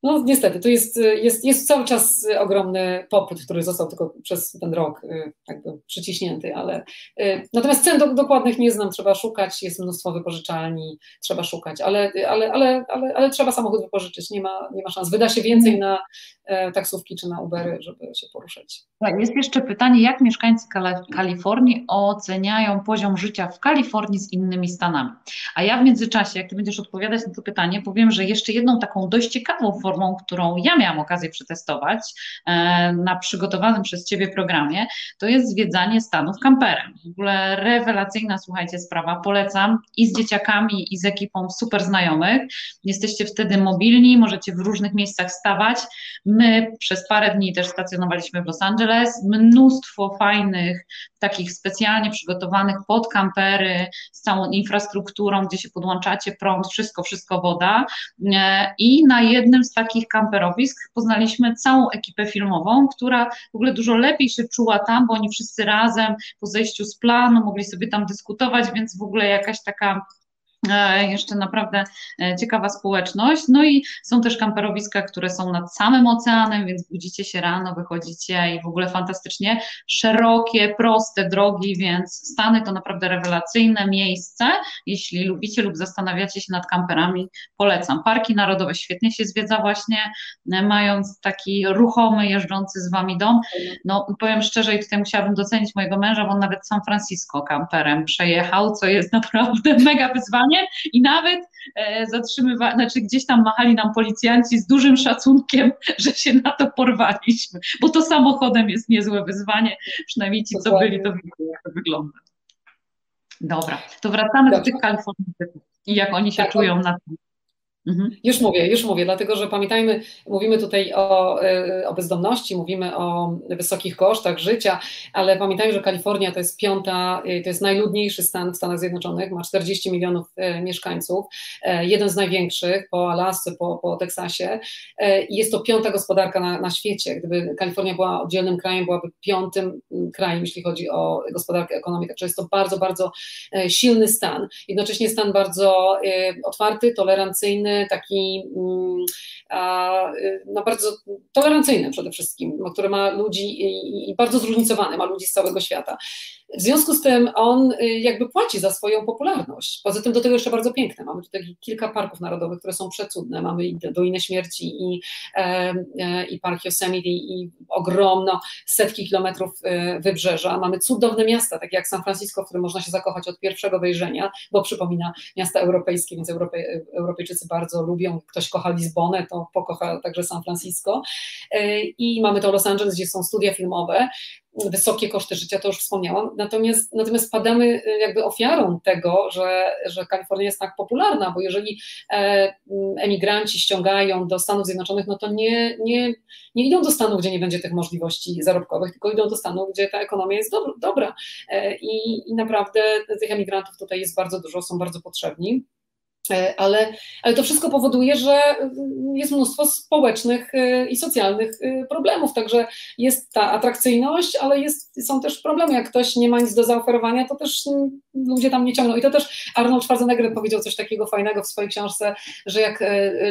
no niestety, tu jest, jest, jest cały czas ogromny popyt, który został tylko przez ten rok y, jakby przyciśnięty, ale y, natomiast cen do, dokładnych nie znam, trzeba szukać, jest mnóstwo wypożyczalni, trzeba szukać, ale, ale, ale, ale, ale trzeba samochód wypożyczyć, nie ma, nie ma szans. Wyda się więcej na e, taksówki czy na Ubery, żeby się poruszać. Jest jeszcze pytanie, jak mieszkańcy Kalifornii oceniają poziom życia w Kalifornii z innymi stanami? A ja w międzyczasie, jak ty będziesz odpowiadać na to pytanie, powiem, że jeszcze jedną taką dość ciekawą formę którą ja miałam okazję przetestować e, na przygotowanym przez Ciebie programie, to jest zwiedzanie Stanów kamperem. W ogóle rewelacyjna, słuchajcie, sprawa, polecam i z dzieciakami, i z ekipą super znajomych. Jesteście wtedy mobilni, możecie w różnych miejscach stawać. My przez parę dni też stacjonowaliśmy w Los Angeles. Mnóstwo fajnych, takich specjalnie przygotowanych pod kampery, z całą infrastrukturą, gdzie się podłączacie prąd, wszystko, wszystko woda. E, I na jednym z takich kamperowisk. Poznaliśmy całą ekipę filmową, która w ogóle dużo lepiej się czuła tam, bo oni wszyscy razem po zejściu z planu mogli sobie tam dyskutować, więc w ogóle jakaś taka jeszcze naprawdę e, ciekawa społeczność. No i są też kamperowiska, które są nad samym oceanem, więc budzicie się rano, wychodzicie i w ogóle fantastycznie szerokie, proste drogi, więc Stany to naprawdę rewelacyjne miejsce. Jeśli lubicie lub zastanawiacie się nad kamperami, polecam. Parki narodowe świetnie się zwiedza właśnie, e, mając taki ruchomy, jeżdżący z wami dom. No powiem szczerze i tutaj musiałabym docenić mojego męża, bo on nawet San Francisco kamperem przejechał, co jest naprawdę mega wyzwanie i nawet e, zatrzymywali, znaczy gdzieś tam machali nam policjanci z dużym szacunkiem, że się na to porwaliśmy, bo to samochodem jest niezłe wyzwanie, przynajmniej ci, co byli, to widzą, jak to wygląda. Dobra, to wracamy Dobrze. do tych Kalifornijczyków i jak oni się tak, czują na tym. Mhm. Już mówię, już mówię, dlatego że pamiętajmy, mówimy tutaj o, e, o, bezdomności, mówimy o wysokich kosztach życia, ale pamiętajmy, że Kalifornia to jest piąta, e, to jest najludniejszy stan w Stanach Zjednoczonych, ma 40 milionów e, mieszkańców, jeden z największych po Alasce, po, po Teksasie i jest to piąta gospodarka na, na świecie. Gdyby Kalifornia była oddzielnym krajem, byłaby piątym krajem, jeśli chodzi o gospodarkę, ekonomikę, także jest to bardzo, bardzo silny stan, jednocześnie stan bardzo otwarty, tolerancyjny, taki mm, no bardzo tolerancyjny przede wszystkim, no, który ma ludzi i bardzo zróżnicowany, ma ludzi z całego świata. W związku z tym on y, jakby płaci za swoją popularność. Poza tym do tego jeszcze bardzo piękne. Mamy tutaj kilka parków narodowych, które są przecudne. Mamy Dolinę Śmierci i, e, i Park Yosemite i ogromno setki kilometrów e, wybrzeża. Mamy cudowne miasta, takie jak San Francisco, w którym można się zakochać od pierwszego wejrzenia, bo przypomina miasta europejskie, więc Europej, Europejczycy bardzo lubią. Ktoś kocha Lizbonę, to pokocha także San Francisco. E, I mamy to Los Angeles, gdzie są studia filmowe wysokie koszty życia, to już wspomniałam, natomiast, natomiast padamy y, jakby ofiarą tego, że, że Kalifornia jest tak popularna, bo jeżeli e, emigranci ściągają do Stanów Zjednoczonych, no to nie, nie, nie idą do Stanów, gdzie nie będzie tych możliwości zarobkowych, tylko idą do Stanów, gdzie ta ekonomia jest dobra e, i, i naprawdę tych emigrantów tutaj jest bardzo dużo, są bardzo potrzebni. E, ale, ale to wszystko powoduje, że mm, jest mnóstwo społecznych e, i socjalnych e, problemów, także jest ta atrakcyjność, ale jest, są też problemy, jak ktoś nie ma nic do zaoferowania, to też mm, ludzie tam nie ciągną. I to też Arnold Schwarzenegger powiedział coś takiego fajnego w swojej książce, że jak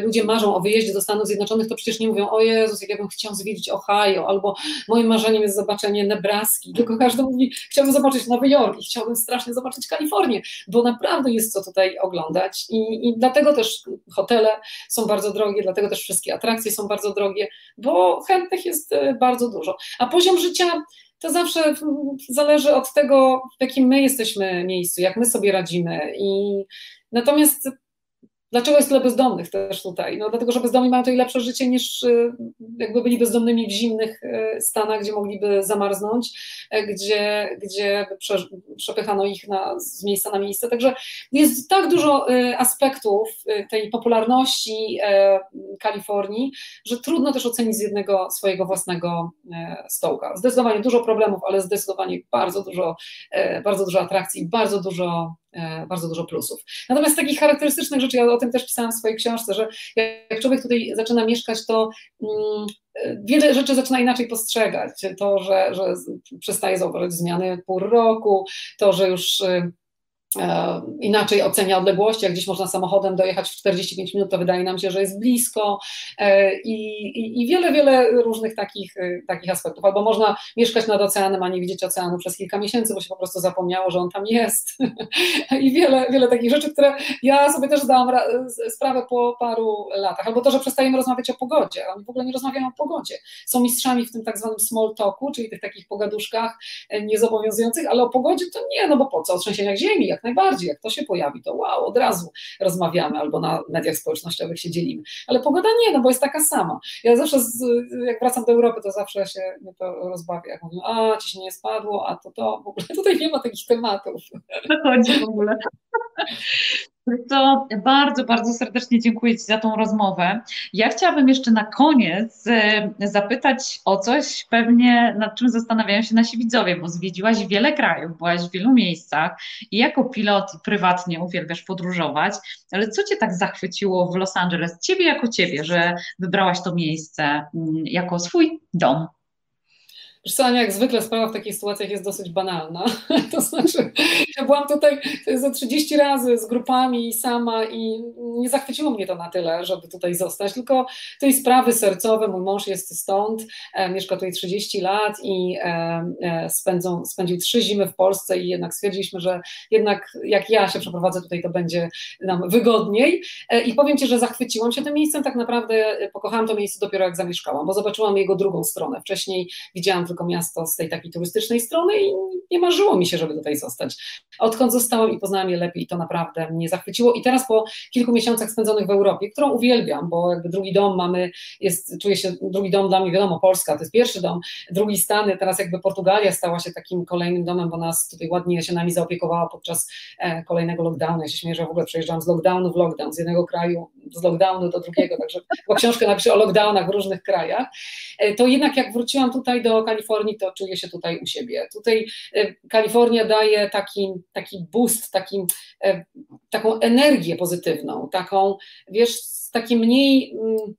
ludzie marzą o wyjeździe do Stanów Zjednoczonych, to przecież nie mówią, o Jezus, jak ja bym chciał zwiedzić Ohio, albo moim marzeniem jest zobaczenie Nebraski, tylko każdy mówi, chciałbym zobaczyć Nowy Jork i chciałbym strasznie zobaczyć Kalifornię, bo naprawdę jest co tutaj oglądać i i, dlatego też hotele są bardzo drogie, dlatego też wszystkie atrakcje są bardzo drogie, bo chętnych jest e, bardzo dużo. A poziom życia to zawsze zależy od tego, w jakim my jesteśmy miejscu, jak my sobie radzimy. I natomiast Dlaczego jest tyle bezdomnych też tutaj? No dlatego, że bezdomni mają tutaj lepsze życie niż y, jakby byli bezdomnymi w zimnych y, stanach, gdzie mogliby zamarznąć, y, gdzie, gdzie prze, przepychano ich na, z miejsca na miejsce. Także jest tak dużo aspektów tej popularności Kalifornii, że trudno też ocenić z jednego swojego własnego stołka. Zdecydowanie dużo problemów, ale zdecydowanie bardzo dużo, bardzo dużo atrakcji, bardzo dużo E, bardzo dużo plusów. Natomiast takich charakterystycznych rzeczy, ja o tym też pisałam w swojej książce, że jak człowiek tutaj zaczyna mieszkać, to mm, wiele rzeczy zaczyna inaczej postrzegać. To, że, że przestaje zauważyć zmiany pór roku, to, że już E, inaczej ocenia odległości, jak gdzieś można samochodem dojechać w 45 minut, to wydaje nam się, że jest blisko e, i, i, i, wiele, wiele różnych takich, e, takich aspektów. Albo można mieszkać nad oceanem, a nie widzieć oceanu przez kilka miesięcy, bo się po prostu zapomniało, że on tam jest. I wiele, wiele takich rzeczy, które ja sobie też zdałam sprawę po paru latach. Albo to, że przestajemy rozmawiać o pogodzie. Oni w ogóle nie rozmawiają o pogodzie. Są mistrzami w tym tak zwanym small talku, czyli tych takich pogaduszkach niezobowiązujących, ale o pogodzie to nie, no bo po co? O trzęsieniach ziemi, jak jak najbardziej. Jak to się pojawi, to wow, od razu rozmawiamy albo na mediach społecznościowych się dzielimy. Ale pogoda nie, no bo jest taka sama. Ja zawsze, z, jak wracam do Europy, to zawsze się mnie to rozbawia. Jak mówię, a ci się nie spadło, a to to. W ogóle tutaj nie ma takich tematów. To chodzi w ogóle. To bardzo, bardzo serdecznie dziękuję Ci za tą rozmowę. Ja chciałabym jeszcze na koniec e, zapytać o coś, pewnie nad czym zastanawiają się nasi widzowie, bo zwiedziłaś wiele krajów, byłaś w wielu miejscach i jako pilot prywatnie uwielbiasz podróżować, ale co Cię tak zachwyciło w Los Angeles, Ciebie jako Ciebie, że wybrałaś to miejsce mm, jako swój dom? Wiesz co, jak zwykle sprawa w takich sytuacjach jest dosyć banalna. To znaczy, ja byłam tutaj za 30 razy z grupami i sama i nie zachwyciło mnie to na tyle, żeby tutaj zostać, tylko tej sprawy sercowe, mój mąż jest stąd, e, mieszka tutaj 30 lat i e, e, spędzą, spędził trzy zimy w Polsce i jednak stwierdziliśmy, że jednak jak ja się przeprowadzę tutaj, to będzie nam wygodniej i powiem Ci, że zachwyciłam się tym miejscem, tak naprawdę pokochałam to miejsce dopiero jak zamieszkałam, bo zobaczyłam jego drugą stronę. Wcześniej widziałam tylko miasto z tej takiej turystycznej strony i nie marzyło mi się, żeby tutaj zostać. Odkąd zostałam i poznałam je lepiej, to naprawdę mnie zachwyciło i teraz po kilku miesiącach spędzonych w Europie, którą uwielbiam, bo jakby drugi dom mamy, jest, czuję się, drugi dom dla mnie, wiadomo, Polska to jest pierwszy dom, drugi Stany, teraz jakby Portugalia stała się takim kolejnym domem, bo nas tutaj ładnie się nami zaopiekowała podczas e, kolejnego lockdownu. Ja się śmieję, że w ogóle przejeżdżam z lockdownu w lockdown, z jednego kraju z lockdownu do drugiego, także bo książkę napiszę o lockdownach w różnych krajach. E, to jednak jak wróciłam tutaj do Kalifornii, to czuję się tutaj u siebie. Tutaj e, Kalifornia daje taki, taki boost, taki, e, taką energię pozytywną, taką, wiesz, taki mniej mm,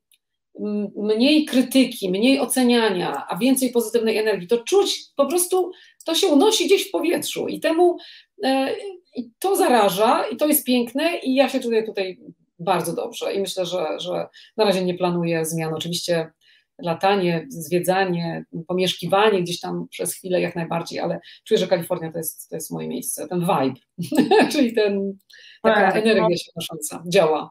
mniej krytyki, mniej oceniania, a więcej pozytywnej energii, to czuć po prostu, to się unosi gdzieś w powietrzu i temu i to zaraża i to jest piękne i ja się czuję tutaj bardzo dobrze i myślę, że, że na razie nie planuję zmian. Oczywiście latanie, zwiedzanie, pomieszkiwanie gdzieś tam przez chwilę jak najbardziej, ale czuję, że Kalifornia to jest, to jest moje miejsce, ten vibe, czyli ten, taka Tak, energia się nosząca, działa.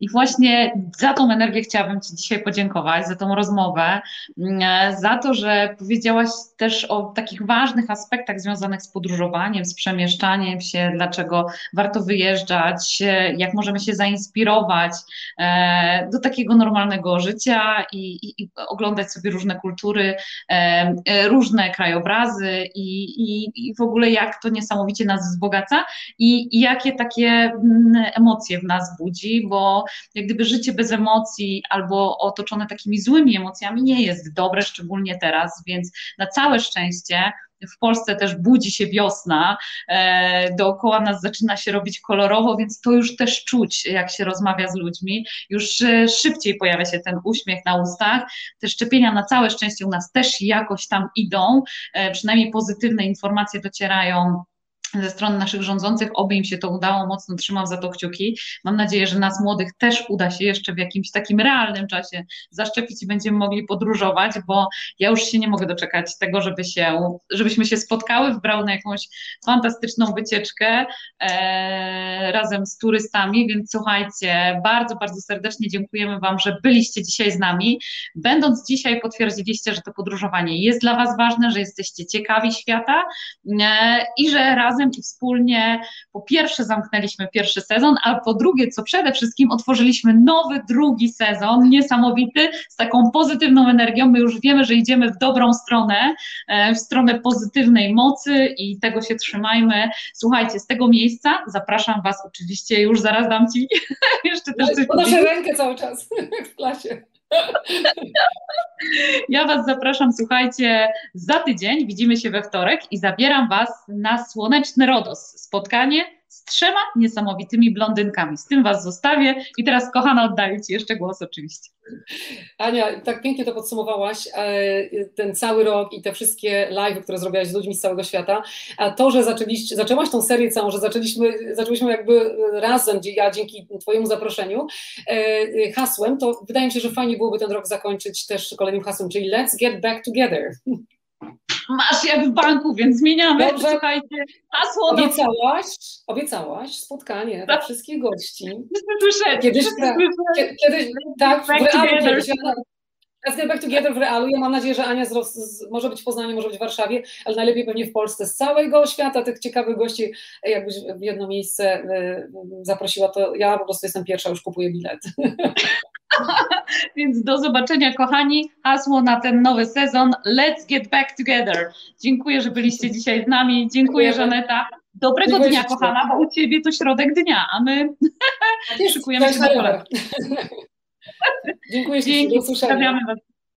I właśnie za tą energię chciałabym Ci dzisiaj podziękować, za tą rozmowę, mm, za to, że powiedziałaś też o takich ważnych aspektach związanych z podróżowaniem, z przemieszczaniem się, dlaczego warto wyjeżdżać, e, jak możemy się zainspirować e, do takiego normalnego życia i, i, i oglądać sobie różne kultury, e, różne krajobrazy i, i, i w ogóle jak to niesamowicie nas wzbogaca i, i jakie takie mm, emocje w nas budzi, bo jak gdyby życie bez emocji albo otoczone takimi złymi emocjami nie jest dobre, szczególnie teraz, więc na całe szczęście w Polsce też budzi się wiosna, e, dookoła nas zaczyna się robić kolorowo, więc to już też czuć, jak się rozmawia z ludźmi, już e, szybciej pojawia się ten uśmiech na ustach. Te szczepienia na całe szczęście u nas też jakoś tam idą, e, przynajmniej pozytywne informacje docierają ze strony naszych rządzących, oby im się to udało, mocno trzymam za to kciuki. Mam nadzieję, że nas młodych też uda się jeszcze w jakimś takim realnym czasie zaszczepić i będziemy mogli podróżować, bo ja już się nie mogę doczekać tego, żeby się, żebyśmy się spotkały, wybrały na jakąś fantastyczną wycieczkę e, razem z turystami, więc słuchajcie, bardzo, bardzo serdecznie dziękujemy Wam, że byliście dzisiaj z nami. Będąc dzisiaj potwierdziliście, że to podróżowanie jest dla Was ważne, że jesteście ciekawi świata e, i że razem i wspólnie po pierwsze zamknęliśmy pierwszy sezon, a po drugie, co przede wszystkim otworzyliśmy nowy, drugi sezon, niesamowity, z taką pozytywną energią. My już wiemy, że idziemy w dobrą stronę, e, w stronę pozytywnej mocy i tego się trzymajmy. Słuchajcie, z tego miejsca zapraszam Was oczywiście, już zaraz dam Ci jeszcze też coś Podnoszę rękę cały czas w klasie. Ja Was zapraszam, słuchajcie, za tydzień widzimy się we wtorek i zabieram Was na słoneczny Rodos. Spotkanie z trzema niesamowitymi blondynkami. Z tym Was zostawię i teraz, kochana, oddaję Ci jeszcze głos oczywiście. Ania, tak pięknie to podsumowałaś, e, ten cały rok i te wszystkie live, które zrobiłaś z ludźmi z całego świata, a to, że zaczęłaś tą serię całą, że zaczęliśmy, zaczęliśmy jakby razem, ja dzięki Twojemu zaproszeniu, e, hasłem, to wydaje mi się, że fajnie byłoby ten rok zakończyć też kolejnym hasłem, czyli Let's Get Back Together. Masz jak w banku, więc zmieniamy. Dobrze. Słuchajcie, hasło. Obiecałaś, obiecałaś spotkanie dla wszystkich gości. Słyszę, Kiedyś, pra- kiedyś tak, w realu kiedyś. Let's get back together w realu. Ja mam nadzieję, że Ania z, z, może być w Poznaniu, może być w Warszawie, ale najlepiej pewnie w Polsce. Z całego świata tych ciekawych gości, jakbyś w jedno miejsce y, zaprosiła, to ja po prostu jestem pierwsza, już kupuję bilet. Więc do zobaczenia, kochani. Hasło na ten nowy sezon: Let's get back together. Dziękuję, że byliście dzisiaj z nami. Dziękuję. Żaneta. Dobrego Dziękuję dnia, kochana, bo u Ciebie to środek dnia, a my szykujemy się do poranku. Dziękuję ślicznie, Dzięki, pozdrawiamy Was.